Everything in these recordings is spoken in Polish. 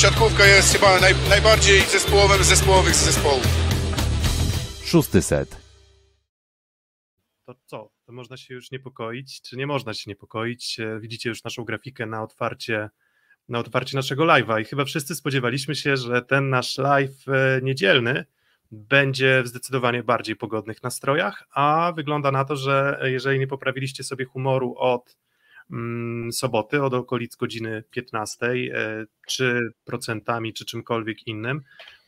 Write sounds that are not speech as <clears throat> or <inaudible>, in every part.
siatkówka jest chyba naj, najbardziej zespołowym z zespołowych z zespołów. Szósty set. To co? To można się już niepokoić, czy nie można się niepokoić? E, widzicie już naszą grafikę na otwarcie, na otwarcie naszego live'a i chyba wszyscy spodziewaliśmy się, że ten nasz live e, niedzielny będzie w zdecydowanie bardziej pogodnych nastrojach, a wygląda na to, że jeżeli nie poprawiliście sobie humoru od soboty, od okolic godziny 15, e, czy procentami, czy czymkolwiek innym,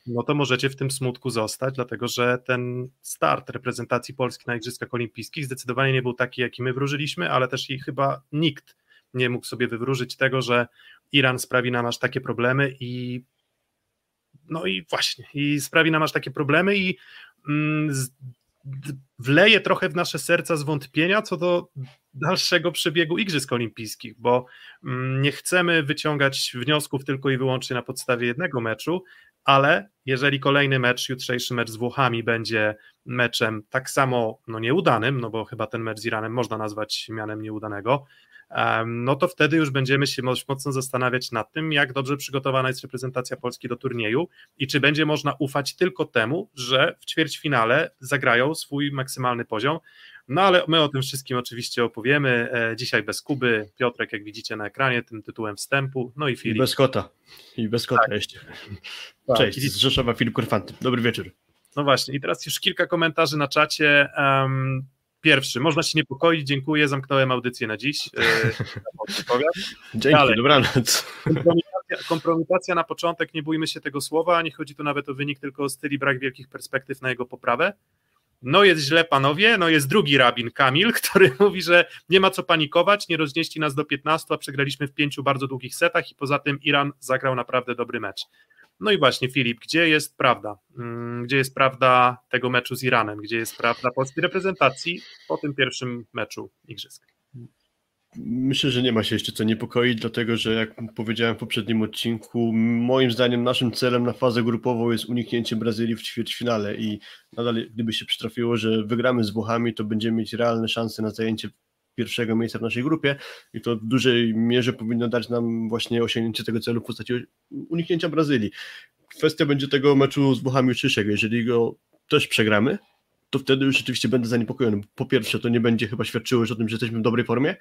no to możecie w tym smutku zostać, dlatego że ten start reprezentacji Polski na Igrzyskach Olimpijskich zdecydowanie nie był taki, jaki my wróżyliśmy, ale też i chyba nikt nie mógł sobie wywróżyć tego, że Iran sprawi nam aż takie problemy i no i właśnie, i sprawi nam aż takie problemy i mm, z, wleje trochę w nasze serca zwątpienia co do dalszego przebiegu Igrzysk Olimpijskich, bo mm, nie chcemy wyciągać wniosków tylko i wyłącznie na podstawie jednego meczu, ale jeżeli kolejny mecz, jutrzejszy mecz z Włochami będzie meczem tak samo no nieudanym, no bo chyba ten mecz z Iranem można nazwać mianem nieudanego, no to wtedy już będziemy się mocno zastanawiać nad tym, jak dobrze przygotowana jest reprezentacja Polski do turnieju i czy będzie można ufać tylko temu, że w ćwierćfinale zagrają swój maksymalny poziom. No ale my o tym wszystkim oczywiście opowiemy. E, dzisiaj bez Kuby, Piotrek, jak widzicie na ekranie, tym tytułem wstępu, no i Filip. I bez kota. I bez kota tak. jeszcze. Tak. Cześć, z Rzeszowa Filip Korfanty. Dobry wieczór. No właśnie, i teraz już kilka komentarzy na czacie. Um, Pierwszy, można się niepokoić, dziękuję, zamknąłem audycję na dziś. E, Dzięki, Dalej. dobranoc. Kompromitacja, kompromitacja na początek, nie bójmy się tego słowa, nie chodzi tu nawet o wynik, tylko o styl i brak wielkich perspektyw na jego poprawę. No jest źle, panowie, no jest drugi rabin Kamil, <laughs> który mówi, że nie ma co panikować, nie roznieśli nas do 15, a przegraliśmy w pięciu bardzo długich setach i poza tym Iran zagrał naprawdę dobry mecz. No i właśnie, Filip, gdzie jest prawda? Mm, gdzie jest prawda tego meczu z Iranem? Gdzie jest prawda polskiej reprezentacji po tym pierwszym meczu Igrzysk? Myślę, że nie ma się jeszcze co niepokoić, dlatego że jak powiedziałem w poprzednim odcinku, moim zdaniem naszym celem na fazę grupową jest uniknięcie Brazylii w ćwierćfinale i nadal gdyby się przytrafiło, że wygramy z Włochami, to będziemy mieć realne szanse na zajęcie pierwszego miejsca w naszej grupie i to w dużej mierze powinno dać nam właśnie osiągnięcie tego celu w postaci uniknięcia Brazylii. Kwestia będzie tego meczu z Włochami jutrzejszego. Jeżeli go też przegramy, to wtedy już rzeczywiście będę zaniepokojony. Po pierwsze, to nie będzie chyba świadczyło już o tym, że jesteśmy w dobrej formie,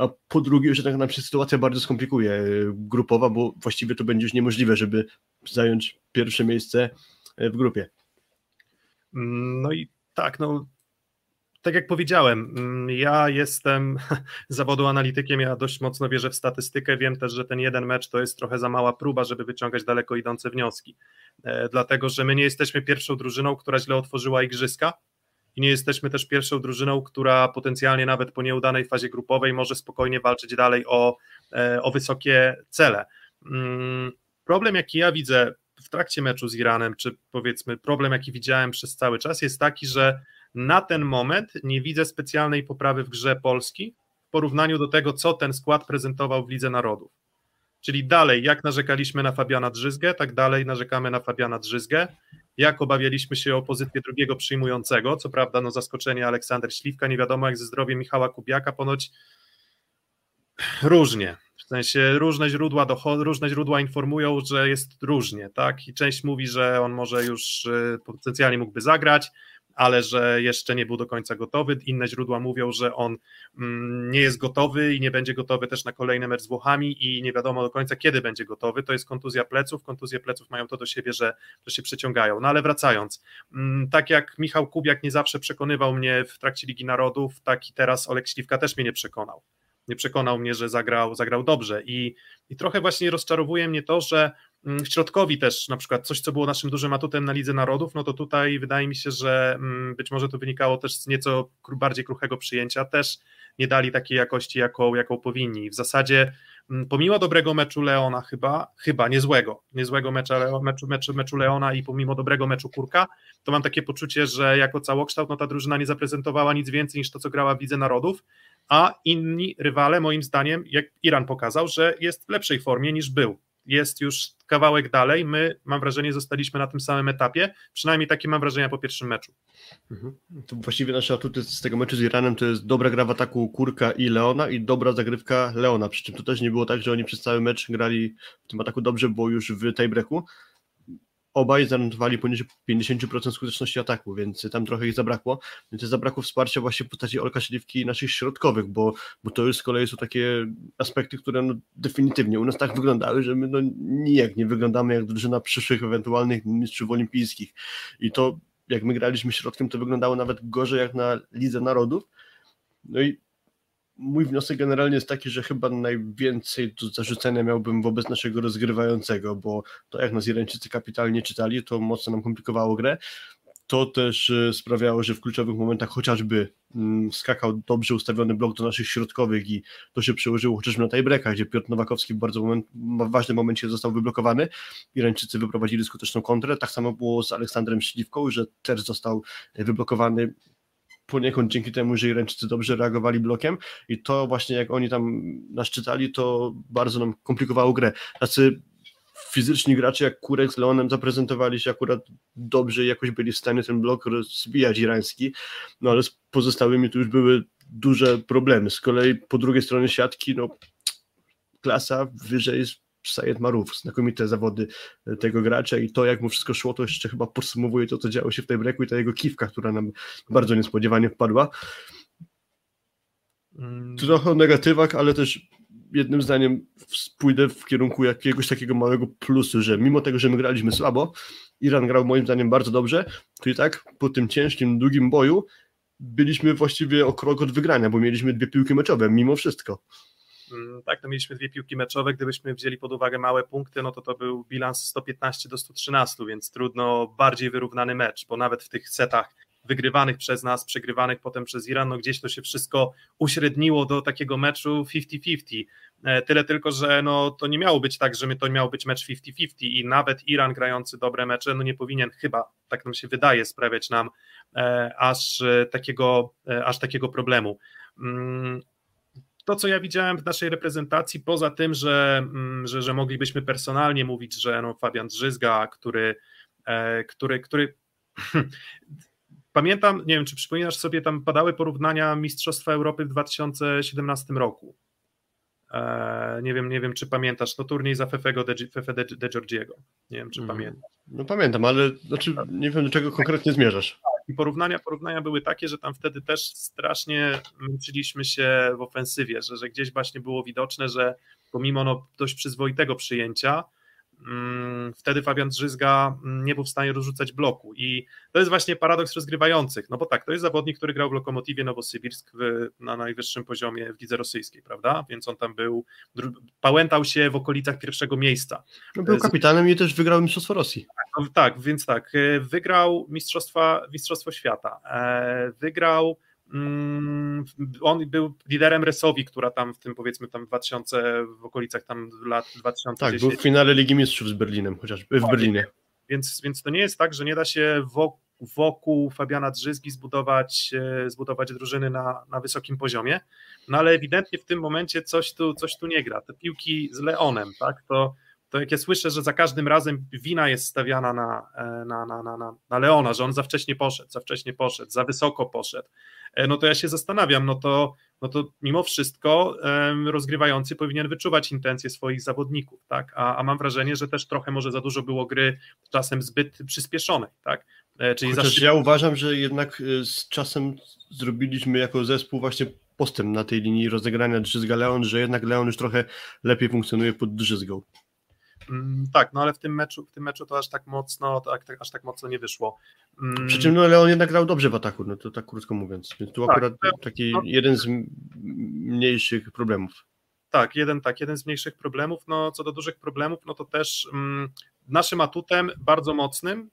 a po drugie, że tak nam się sytuacja bardzo skomplikuje e, grupowa, bo właściwie to będzie już niemożliwe, żeby zająć pierwsze miejsce e, w grupie. No i tak, no tak jak powiedziałem, mm, ja jestem <laughs> zawodu analitykiem, ja dość mocno wierzę w statystykę, wiem też, że ten jeden mecz to jest trochę za mała próba, żeby wyciągać daleko idące wnioski, e, dlatego, że my nie jesteśmy pierwszą drużyną, która źle otworzyła igrzyska i nie jesteśmy też pierwszą drużyną, która potencjalnie nawet po nieudanej fazie grupowej może spokojnie walczyć dalej o, e, o wysokie cele. Mm, problem, jaki ja widzę w trakcie meczu z Iranem, czy powiedzmy problem, jaki widziałem przez cały czas, jest taki, że na ten moment nie widzę specjalnej poprawy w grze Polski w porównaniu do tego, co ten skład prezentował w Lidze Narodów. Czyli dalej, jak narzekaliśmy na Fabiana Drzyzgę, tak dalej narzekamy na Fabiana Drzyzgę. Jak obawialiśmy się o pozycję drugiego przyjmującego, co prawda no zaskoczenie Aleksander Śliwka, nie wiadomo jak ze zdrowiem Michała Kubiaka, ponoć różnie. W sensie różne źródła, różne źródła informują, że jest różnie, tak? I część mówi, że on może już y, potencjalnie mógłby zagrać, ale że jeszcze nie był do końca gotowy. Inne źródła mówią, że on mm, nie jest gotowy i nie będzie gotowy też na kolejny mecz z Włochami i nie wiadomo do końca, kiedy będzie gotowy. To jest kontuzja pleców. Kontuzje pleców mają to do siebie, że, że się przeciągają. No ale wracając, mm, tak jak Michał Kubiak nie zawsze przekonywał mnie w trakcie Ligi Narodów, tak i teraz Olek Śliwka też mnie nie przekonał nie przekonał mnie, że zagrał, zagrał dobrze. I, I trochę właśnie rozczarowuje mnie to, że środkowi też na przykład coś, co było naszym dużym atutem na Lidze Narodów, no to tutaj wydaje mi się, że mm, być może to wynikało też z nieco bardziej kruchego przyjęcia, też nie dali takiej jakości, jaką, jaką powinni. W zasadzie mm, pomimo dobrego meczu Leona chyba, chyba niezłego, niezłego meczu, meczu, meczu, meczu Leona i pomimo dobrego meczu Kurka, to mam takie poczucie, że jako całokształt no ta drużyna nie zaprezentowała nic więcej niż to, co grała w Lidze Narodów, a inni rywale, moim zdaniem, jak Iran pokazał, że jest w lepszej formie niż był jest już kawałek dalej. My, mam wrażenie, zostaliśmy na tym samym etapie. Przynajmniej takie mam wrażenia po pierwszym meczu. Mhm. To właściwie nasze atuty z tego meczu z Iranem to jest dobra gra w ataku Kurka i Leona i dobra zagrywka Leona. Przy czym to też nie było tak, że oni przez cały mecz grali w tym ataku dobrze, bo już w tiebreaku obaj zanotowali poniżej 50% skuteczności ataku, więc tam trochę ich zabrakło. Więc zabrakło wsparcia właśnie w postaci Olka Śliwki i naszych środkowych, bo, bo to już z kolei są takie aspekty, które no definitywnie u nas tak wyglądały, że my no nijak nie wyglądamy jak drużyna przyszłych ewentualnych mistrzów olimpijskich. I to jak my graliśmy środkiem, to wyglądało nawet gorzej jak na Lidze Narodów. No i mój wniosek generalnie jest taki, że chyba najwięcej do zarzucenia miałbym wobec naszego rozgrywającego, bo to jak nas Irańczycy kapitalnie czytali, to mocno nam komplikowało grę. To też e, sprawiało, że w kluczowych momentach chociażby mm, skakał dobrze ustawiony blok do naszych środkowych i to się przełożyło chociażby na tiebreakach, gdzie Piotr Nowakowski w bardzo moment, w ważnym momencie został wyblokowany. Irańczycy wyprowadzili skuteczną kontrę. Tak samo było z Aleksandrem Śliwką, że też został wyblokowany poniekąd dzięki temu, że Irańczycy dobrze reagowali blokiem i to właśnie jak oni tam nas czytali, to bardzo nam komplikowało grę. Tacy fizyczni gracze jak Kurek z Leonem zaprezentowali się akurat dobrze i jakoś byli w stanie ten blok rozbijać irański, no ale z pozostałymi tu już były duże problemy. Z kolei po drugiej stronie siatki, no klasa wyżej Sayed Maruf, znakomite zawody e, tego gracza i to jak mu wszystko szło, to jeszcze chyba podsumowuje to, co działo się w tej breaku i ta jego kiwka, która nam bardzo niespodziewanie wpadła. Mm. Trochę o negatywach, ale też jednym zdaniem pójdę w kierunku jakiegoś takiego małego plusu, że mimo tego, że my graliśmy słabo, Iran grał moim zdaniem bardzo dobrze, to i tak po tym ciężkim, długim boju byliśmy właściwie o krok od wygrania, bo mieliśmy dwie piłki meczowe, mimo wszystko. Mm, tak, to mieliśmy dwie piłki meczowe, gdybyśmy wzięli pod uwagę małe punkty, no to to był bilans 115 do 113, więc trudno bardziej wyrównany mecz, bo nawet w tych setach wygrywanych przez nas, przegrywanych potem przez Iran, no gdzieś to się wszystko uśredniło do takiego meczu 50-50. E, tyle tylko, że no, to nie miało być tak, że my to miał być mecz 50-50 i nawet Iran grający dobre mecze, no nie powinien chyba, tak nam się wydaje, sprawiać nam e, aż, e, takiego, aż takiego problemu. Mm, to, co ja widziałem w naszej reprezentacji, poza tym, że, mm, że, że moglibyśmy personalnie mówić, że no Fabian Drzyzga, który, e, który, który <laughs> pamiętam, nie wiem, czy przypominasz sobie, tam padały porównania Mistrzostwa Europy w 2017 roku. E, nie wiem, nie wiem, czy pamiętasz, to turniej za Fefego de, Fefe de, de Giorgiego. Nie wiem, czy mm. pamiętasz. No pamiętam, ale znaczy, nie wiem, do czego konkretnie zmierzasz. I porównania, porównania były takie, że tam wtedy też strasznie męczyliśmy się w ofensywie, że, że gdzieś właśnie było widoczne, że pomimo no, dość przyzwoitego przyjęcia, wtedy Fabian Drzyzga mm, nie był w stanie rozrzucać bloku. I to jest właśnie paradoks rozgrywających, no bo tak, to jest zawodnik, który grał w Lokomotywie Nowosybirsk w, na najwyższym poziomie w lidze rosyjskiej, prawda, więc on tam był, pałętał się w okolicach pierwszego miejsca. No był kapitanem i też wygrał Mistrzostwo Rosji. No, tak, więc tak, e, wygrał Mistrzostwa, Mistrzostwo Świata, e, wygrał Mm, on był liderem Resowi, która tam w tym powiedzmy tam 2000, w okolicach tam lat 2010. Tak, był w finale Ligi Mistrzów z Berlinem, chociażby w tak, Berlinie. Więc, więc to nie jest tak, że nie da się wokół, wokół Fabiana Drzyzgi zbudować, e, zbudować drużyny na, na wysokim poziomie, no ale ewidentnie w tym momencie coś tu, coś tu nie gra. Te piłki z Leonem, tak, to to jak ja słyszę, że za każdym razem wina jest stawiana na, e, na, na, na, na Leona, że on za wcześnie poszedł, za wcześnie poszedł, za wysoko poszedł, e, no to ja się zastanawiam, no to, no to mimo wszystko rozgrywający powinien wyczuwać intencje swoich zawodników, tak? A, a mam wrażenie, że też trochę może za dużo było gry czasem zbyt przyspieszonej, tak? E, czyli Chociaż za... ja uważam, że jednak z czasem zrobiliśmy jako zespół właśnie postęp na tej linii rozegrania Drzyzga-Leon, że jednak Leon już trochę lepiej funkcjonuje pod Drzyzgą. Mm, tak, no ale w tym meczu, w tym meczu to aż tak mocno, to tak, aż tak mocno nie wyszło. Mm. Przy czym no, Leon jednak grał dobrze w ataku, no to tak krótko mówiąc. Więc tu tak, akurat taki no, jeden z mniejszych problemów. Tak, jeden tak, jeden z mniejszych problemów. No co do dużych problemów, no to też mm, naszym atutem bardzo mocnym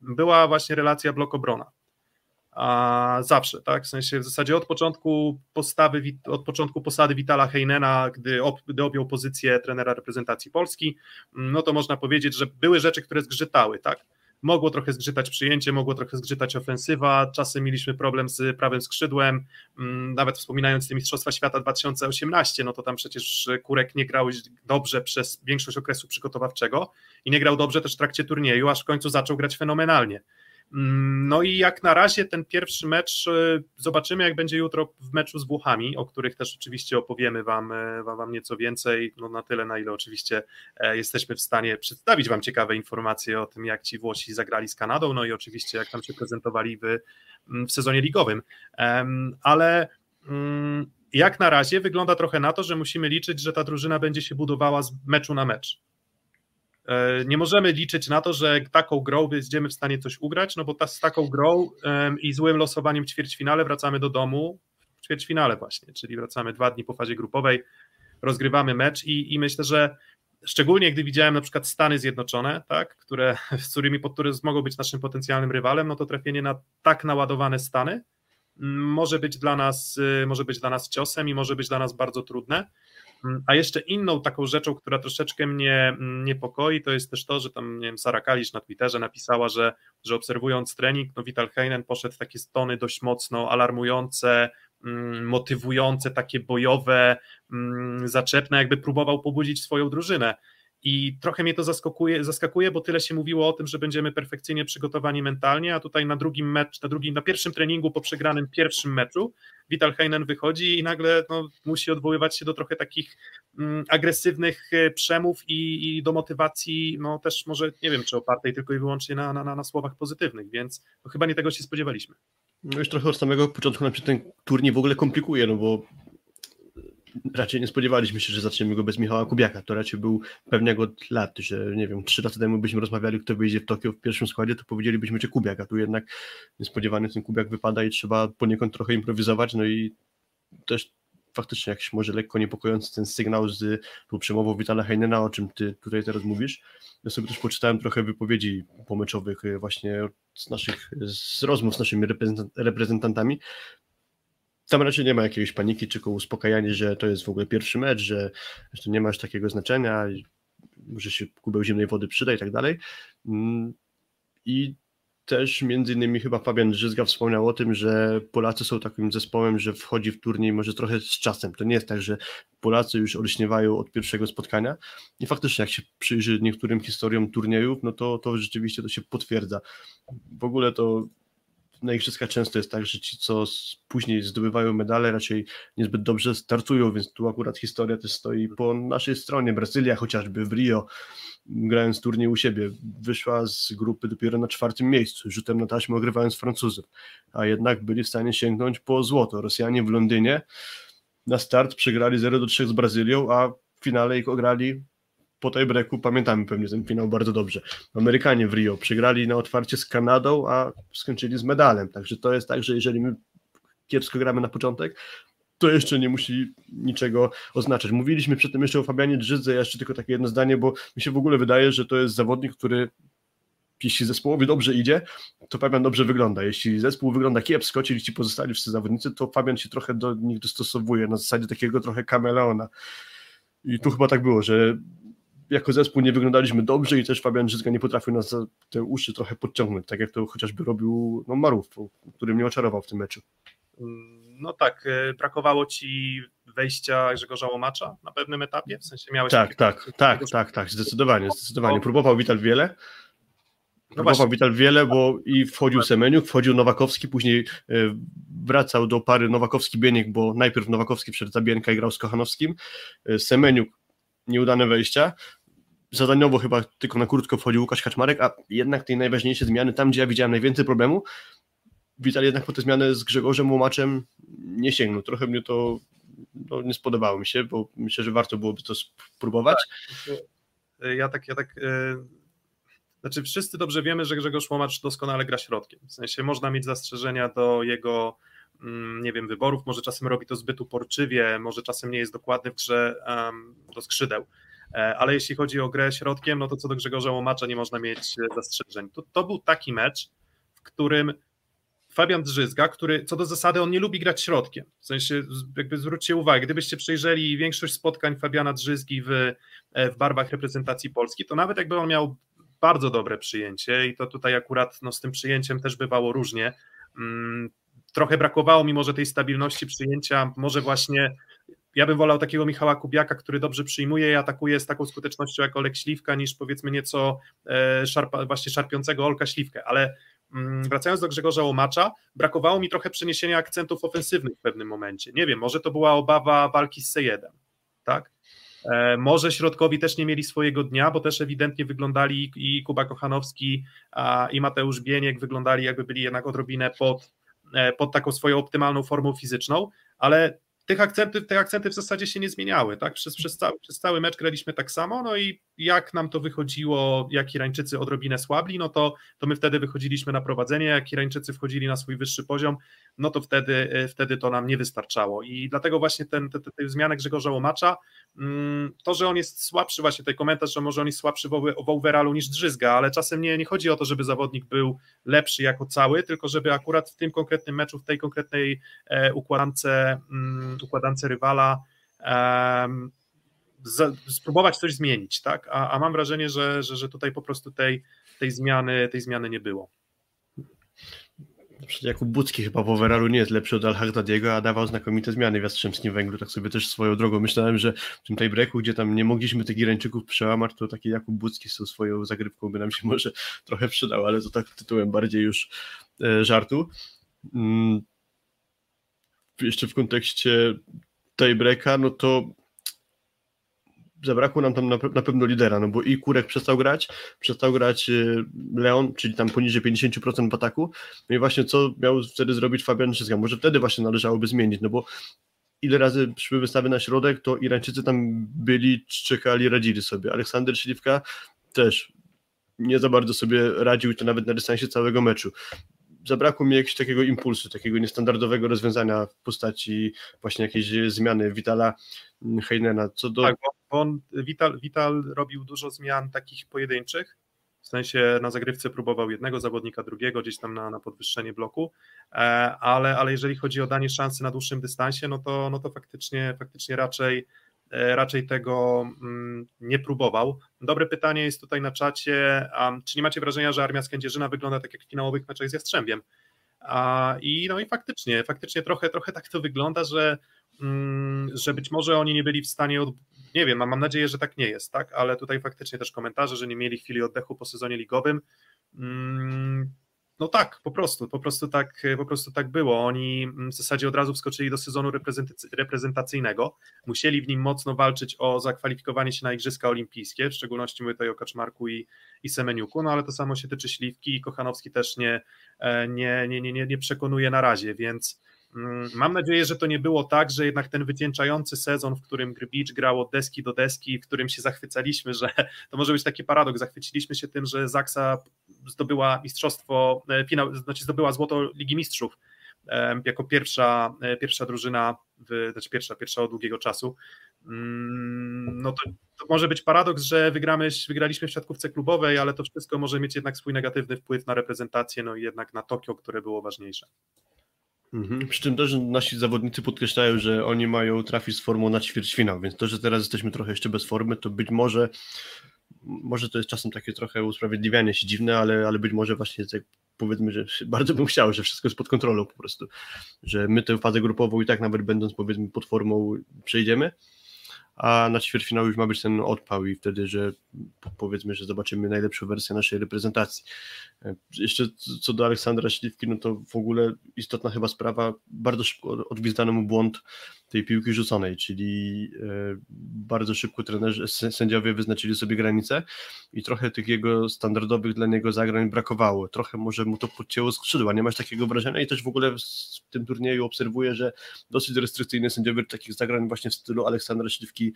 była właśnie relacja blok-obrona a zawsze, tak? W sensie w zasadzie od początku postawy, od początku posady Witala Heinena, gdy, ob, gdy objął pozycję trenera reprezentacji Polski, no to można powiedzieć, że były rzeczy, które zgrzytały, tak? mogło trochę zgrzytać przyjęcie, mogło trochę zgrzytać ofensywa, czasem mieliśmy problem z prawym skrzydłem, mm, nawet wspominając te Mistrzostwa Świata 2018, no to tam przecież Kurek nie grał dobrze przez większość okresu przygotowawczego i nie grał dobrze też w trakcie turnieju, aż w końcu zaczął grać fenomenalnie. Mm, no i jak na razie ten pierwszy mecz e, zobaczymy, jak będzie jutro w meczu z Włochami, o których też oczywiście opowiemy Wam, e, wam, nieco więcej, no na tyle, na ile oczywiście e, jesteśmy w stanie przedstawić Wam ciekawe informacje o tym, jak ci Włosi zagrali z Kanadą, no i oczywiście jak tam się prezentowali w, mm, w sezonie ligowym. Ale mm, jak na razie wygląda trochę na to, że musimy liczyć, że ta drużyna będzie się budowała z meczu na mecz. E, nie możemy liczyć na to, że taką grą będziemy w stanie coś ugrać, no bo ta, z taką grą i złym losowaniem w ćwierćfinale wracamy do domu w ćwierćfinale właśnie, czyli wracamy dwa dni po fazie grupowej, rozgrywamy mecz i, i myślę, że szczególnie gdy widziałem na przykład Stany Zjednoczone, tak, które, <laughs> z którymi, pod które mogą być naszym potencjalnym rywalem, no to trafienie na tak naładowane Stany może być dla nas, y, może być dla nas ciosem i może być dla nas bardzo trudne. Mm, a jeszcze inną taką rzeczą, która troszeczkę mnie mm, niepokoi, to jest też to, że tam, nie wiem, Sara Kalisz na Twitterze napisała, że, że obserwując trening, no Vital Heinen poszedł w takie stony dość mocno alarmujące, mm, motywujące, takie bojowe, zaczepne, jakby próbował pobudzić swoją drużynę. I trochę mnie to zaskakuje, zaskakuje, bo tyle się mówiło o tym, że będziemy perfekcyjnie przygotowani mentalnie, a tutaj na drugim mecz, na drugim, na pierwszym treningu po przegranym pierwszym meczu Vital Heinen wychodzi i nagle no, musi odwoływać się do trochę takich mm, agresywnych e, przemów i, i, do motywacji, no też może, nie wiem, czy opartej tylko i wyłącznie na, na, na słowach pozytywnych, więc no, chyba nie tego się spodziewaliśmy. No już trochę od samego początku nam się ten turniej w ogóle komplikuje, no bo raczej nie spodziewaliśmy się, że zaczniemy go bez Michała Kubiaka. To raczej był pewnego od lat, że nie wiem, trzy lata temu byśmy rozmawiali, kto wyjdzie w Tokio w pierwszym składzie, to powiedzielibyśmy, że Kubiak, a tu jednak niespodziewany ten Kubiak wypada i trzeba poniekąd trochę improwizować, no i też faktycznie jakiś może lekko niepokojący ten sygnał z tą przemową Witala Heinena, o czym ty tutaj teraz mówisz. Ja sobie też poczytałem trochę wypowiedzi pomeczowych e, właśnie z naszych, z rozmów z naszymi reprezentantami tam raczej nie ma jakiejś paniki, tylko uspokajanie, że to jest w ogóle pierwszy mecz, że, to nie ma takiego znaczenia, że się kubeł zimnej wody przyda i tak dalej. Mm, I też między innymi chyba Fabian Żyzga wspomniał o tym, że Polacy są takim zespołem, że wchodzi w turniej może trochę z czasem. To nie jest tak, że Polacy już olśniewają od pierwszego spotkania. I faktycznie jak się przyjrzy niektórym historiom turniejów, no to, to rzeczywiście to się potwierdza. W ogóle to na igrzyskach często jest tak, że ci, co później zdobywają medale, raczej niezbyt dobrze startują, więc tu akurat historia też stoi po naszej stronie. Brazylia chociażby w Rio, grając turniej u siebie, wyszła z grupy dopiero na czwartym miejscu, rzutem na taśmę ogrywając Francuzów, a jednak byli w stanie sięgnąć po złoto. Rosjanie w Londynie na start przegrali 0 do 3 z Brazylią, a w finale ich ograli po tej breku pamiętamy pewnie ten finał bardzo dobrze. Amerykanie w Rio przegrali na otwarcie z Kanadą, a skończyli z medalem. Także to jest tak, że jeżeli my kiepsko gramy na początek, to jeszcze nie musi niczego oznaczać. Mówiliśmy przedtem jeszcze o Fabianie Drzydze, ja jeszcze tylko takie jedno zdanie, bo mi się w ogóle wydaje, że to jest zawodnik, który jeśli zespołowi dobrze idzie, to Fabian dobrze wygląda. Jeśli zespół wygląda kiepsko, czyli ci pozostali wszyscy zawodnicy, to Fabian się trochę do nich dostosowuje, na zasadzie takiego trochę kameleona. I tu chyba tak było, że jako zespół nie wyglądaliśmy dobrze i też Fabian Żyzga nie potrafił nas za te uszy trochę podciągnąć, tak jak to chociażby robił no, Marów, który mnie oczarował w tym meczu. Mm, no tak, e, brakowało ci wejścia Grzegorza Łomacza na pewnym etapie? W sensie miałeś... Tak, tak, tak, tak, tak, zdecydowanie, zdecydowanie. Próbował Wital wiele, no Próbował Wital wiele, bo i wchodził Semeniuk, wchodził Nowakowski, później e, wracał do pary Nowakowski-Bieniek, bo najpierw Nowakowski przed Zabienka i grał z Kochanowskim. E, Semeniuk nieudane wejścia, zadaniowo chyba tylko na krótko wchodził Łukasz Kaczmarek, a jednak tej najważniejsze zmiany, tam gdzie ja widziałem najwięcej problemu, Wital jednak po tę zmianę z Grzegorzem Łomaczem nie sięgnął. Trochę mnie to no, nie spodobało mi się, bo myślę, że warto byłoby to spróbować. Tak. Ja tak, ja tak yy... Znaczy, wszyscy dobrze wiemy, że Grzegorz Łomacz doskonale gra środkiem. W sensie można mieć zastrzeżenia do jego, mm, nie wiem, wyborów, może czasem robi to zbyt uporczywie, może czasem nie jest dokładny w grze um, do skrzydeł. E, ale jeśli chodzi o grę środkiem, no to co do Grzegorza Łomacza nie można mieć e, zastrzeżeń. To, to był taki mecz, w którym Fabian Drzyzga, który co do zasady on nie lubi grać środkiem. W sensie, jakby zwróćcie uwagę, gdybyście przejrzeli większość spotkań Fabiana Drzyzgi w, e, w barwach reprezentacji Polski, to nawet jakby on miał bardzo dobre przyjęcie i to tutaj akurat no, z tym przyjęciem też bywało różnie. Mm, trochę brakowało mimo, że tej stabilności przyjęcia, może właśnie ja bym wolał takiego Michała Kubiaka, który dobrze przyjmuje i atakuje z taką skutecznością jak Olek Śliwka, niż powiedzmy nieco e, szarpa, właśnie szarpiącego Olka Śliwkę, ale mm, wracając do Grzegorza Łomacza, brakowało mi trochę przeniesienia akcentów ofensywnych w pewnym momencie. Nie wiem, może to była obawa walki z C1, tak? E, może środkowi też nie mieli swojego dnia, bo też ewidentnie wyglądali i Kuba Kochanowski i Mateusz Bieniek wyglądali jakby byli jednak odrobinę pod, e, pod taką swoją optymalną formą fizyczną, ale tych akcenty, te akcenty w zasadzie się nie zmieniały, tak? Przez, przez, cały, przez cały mecz graliśmy tak samo, no i jak nam to wychodziło, jak Irańczycy odrobinę słabli, no to, to my wtedy wychodziliśmy na prowadzenie, jak Irańczycy wchodzili na swój wyższy poziom, no to wtedy, e, wtedy to nam nie wystarczało i dlatego właśnie ten, te, te, te zmiany Grzegorza Łomacza, mm, to, że on jest słabszy, właśnie ten komentarz, że może on jest słabszy w overallu niż Drzyzga, ale czasem nie, nie chodzi o to, żeby zawodnik był lepszy jako cały, tylko żeby akurat w tym konkretnym meczu, w tej konkretnej e, układance, mm, układance rywala spróbować coś zmienić, tak? A, a mam wrażenie, że, że, że tutaj po prostu tej, tej, zmiany, tej zmiany nie było. Jakub Bucki chyba w overallu nie jest lepszy od Al-Hagdadiego, a dawał znakomite zmiany w Jastrzębskim Węglu, tak sobie też swoją drogą myślałem, że w tym tiebreaku, gdzie tam nie mogliśmy tych Irańczyków przełamać, to taki Jakub Bucki z tą swoją zagrywką by nam się <laughs> może trochę przydał, ale to tak tytułem bardziej już e, żartu. Mm. Jeszcze w kontekście tiebreaka, no to zabrakło nam tam na, na, pewno lidera, no bo i Kurek przestał grać, przestał grać y, Leon, czyli tam poniżej 50% w ataku, no i właśnie co miał wtedy zrobić Fabian Szyska, może wtedy właśnie należałoby zmienić, no bo ile razy szły wystawy na środek, to Irańczycy tam byli, czekali, radzili sobie, Aleksander Śliwka też nie za bardzo sobie radził, to nawet na dystansie całego meczu zabrakło mi jakiegoś takiego impulsu, takiego niestandardowego rozwiązania w postaci właśnie jakiejś zmiany Witala Heinena. Co do... Tak, bo on, Vital, Vital robił dużo zmian takich pojedynczych, w sensie na zagrywce próbował jednego zawodnika, drugiego gdzieś tam na, na podwyższenie bloku, e, ale, ale jeżeli chodzi o danie szansy na dłuższym dystansie, no to, no to faktycznie, faktycznie raczej raczej tego mm, nie próbował. Dobre pytanie jest tutaj na czacie, czy nie macie wrażenia, że Armia Skędzierzyna wygląda tak jak w finałowych meczach z Jastrzębiem? I no i faktycznie, faktycznie trochę, trochę tak to wygląda, że Mm, że być może oni nie byli w stanie, od... nie wiem, mam nadzieję, że tak nie jest, tak, ale tutaj faktycznie też komentarze, że nie mieli chwili oddechu po sezonie ligowym. No tak, po prostu, po prostu tak, po prostu tak było. Oni w zasadzie od razu wskoczyli do sezonu reprezentacyjnego. Musieli w nim mocno walczyć o zakwalifikowanie się na Igrzyska Olimpijskie, w szczególności mówię tutaj o Kaczmarku i, i Semeniuku, no ale to samo się tyczy Śliwki i Kochanowski też nie, nie, nie, nie, nie przekonuje na razie, więc mam nadzieję, że to nie było tak, że jednak ten wycieńczający sezon, w którym Grbicz grał od deski do deski, w którym się zachwycaliśmy, że to może być taki paradoks, zachwyciliśmy się tym, że Zaksa zdobyła mistrzostwo, e, finał, znaczy zdobyła złoto Ligi Mistrzów jako pierwsza, e, pierwsza drużyna, w, znaczy pierwsza, pierwsza od długiego czasu. Mm, no to, to może być paradoks, że wygramy, wygraliśmy w siatkówce klubowej, ale to wszystko może mieć jednak swój negatywny wpływ na reprezentację, no i jednak na Tokio, które było ważniejsze. Mhm. Przy czym też nasi zawodnicy podkreślają, że oni mają trafić z formą na ćwierćfinał, więc to, że teraz jesteśmy trochę jeszcze bez formy, to być może może to jest czasem takie trochę usprawiedliwianie się dziwne, ale, ale być może właśnie tak powiedzmy, że <laughs> bardzo bym chciał, że wszystko jest pod kontrolą po prostu, że my tę fazę grupową i tak nawet będąc powiedzmy pod formą przejdziemy, a na ćwierćfinał już ma być ten odpał i wtedy, że powiedzmy, że zobaczymy najlepszą wersję naszej reprezentacji. E, jeszcze co do Aleksandra Śliwki, no to w ogóle istotna chyba sprawa, bardzo szybko odgwizdano mu błąd tej piłki rzuconej, czyli e, bardzo szybko trenerzy, sędziowie wyznaczyli sobie granice i trochę tych jego standardowych dla niego zagrań brakowało. Trochę może mu to podcięło skrzydła, nie masz takiego wrażenia i też w ogóle w tym turnieju obserwuję, że dosyć restrykcyjne sędziowie takich zagrań właśnie w stylu Aleksandra Śliwki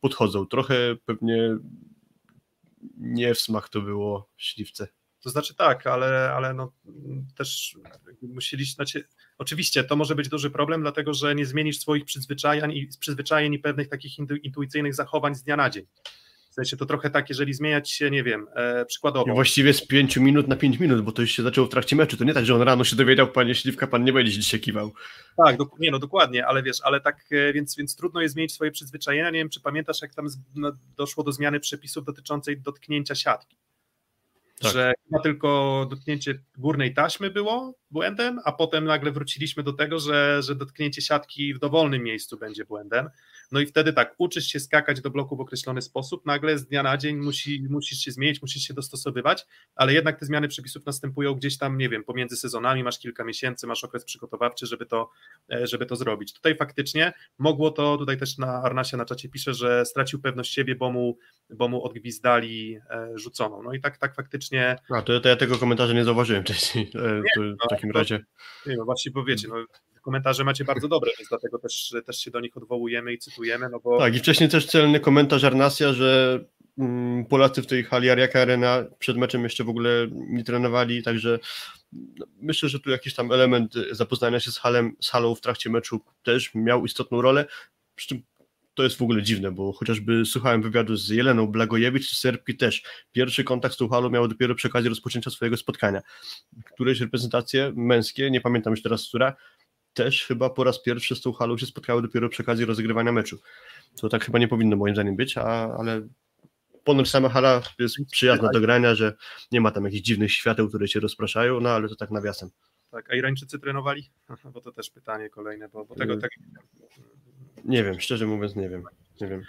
podchodzą. Trochę pewnie nie w smak to było Śliwce. To znaczy tak, ale, ale no, też musieliście, znaczy, oczywiście to może być duży problem, dlatego że nie zmienisz swoich przyzwyczajeń i, przyzwyczajeń i pewnych takich intuicyjnych zachowań z dnia na dzień. W sensie to trochę tak, jeżeli zmieniać się, nie wiem, e, przykładowo. I właściwie z 5 minut na 5 minut, bo to już się zaczęło w trakcie meczu. To nie tak, że on rano się dowiedział, panie Śliwka, pan nie będzie dzisiaj kiwał. Tak, do, nie no dokładnie, ale wiesz, ale tak, e, więc, więc trudno jest zmienić swoje przyzwyczajenia. Nie wiem, czy pamiętasz, jak tam z, no, doszło do zmiany przepisów dotyczącej dotknięcia siatki tak. że chyba tylko dotknięcie górnej taśmy było błędem, a potem nagle wróciliśmy do tego, że, że dotknięcie siatki w dowolnym miejscu będzie błędem. No i wtedy tak, uczysz się skakać do bloku w określony sposób, nagle z dnia na dzień musi, musisz się zmienić, musisz się dostosowywać, ale jednak te zmiany przepisów następują gdzieś tam, nie wiem, pomiędzy sezonami, masz kilka miesięcy, masz okres przygotowawczy, żeby to, e, żeby to zrobić. Tutaj faktycznie mogło to, tutaj też na Arnasia na czacie pisze, że stracił pewność siebie, bo mu, bo mu odgwizdali e, rzuconą. No i tak, tak faktycznie. A to, to ja tego komentarza nie zauważyłem wcześniej. E, nie, w takim no, razie. Nie, no właśnie powiecie, no, komentarze macie bardzo dobre, więc dlatego też, też się do nich odwołujemy i cytujemy. No bo... Tak, i wcześniej też celny komentarz Arnasia, że mm, Polacy w tej hali Ariaka Arena przed meczem jeszcze w ogóle nie trenowali, także no, myślę, że tu jakiś tam element zapoznania się z, halem, z halą w trakcie meczu też miał istotną rolę. Przy czym to jest w ogóle dziwne, bo chociażby słuchałem wywiadu z Jeleną Blagojewicz, Serbki też. Pierwszy kontakt z tą halą miał dopiero przy okazji rozpoczęcia swojego spotkania. Któreś reprezentacje męskie, nie pamiętam już teraz która, też chyba po raz pierwszy z tą halą się spotkały dopiero przy okazji rozgrywania meczu. To tak chyba nie powinno moim zdaniem być, a, ale ponoć sama hala jest przyjazna do grania, że nie ma tam jakichś dziwnych świateł, które się rozpraszają, no ale to tak nawiasem. Tak, a Irańczycy trenowali? <laughs> Bo to też pytanie kolejne, bo, bo tego y, tak... Nie wiem, szczerze mówiąc nie wiem. Nie wiem.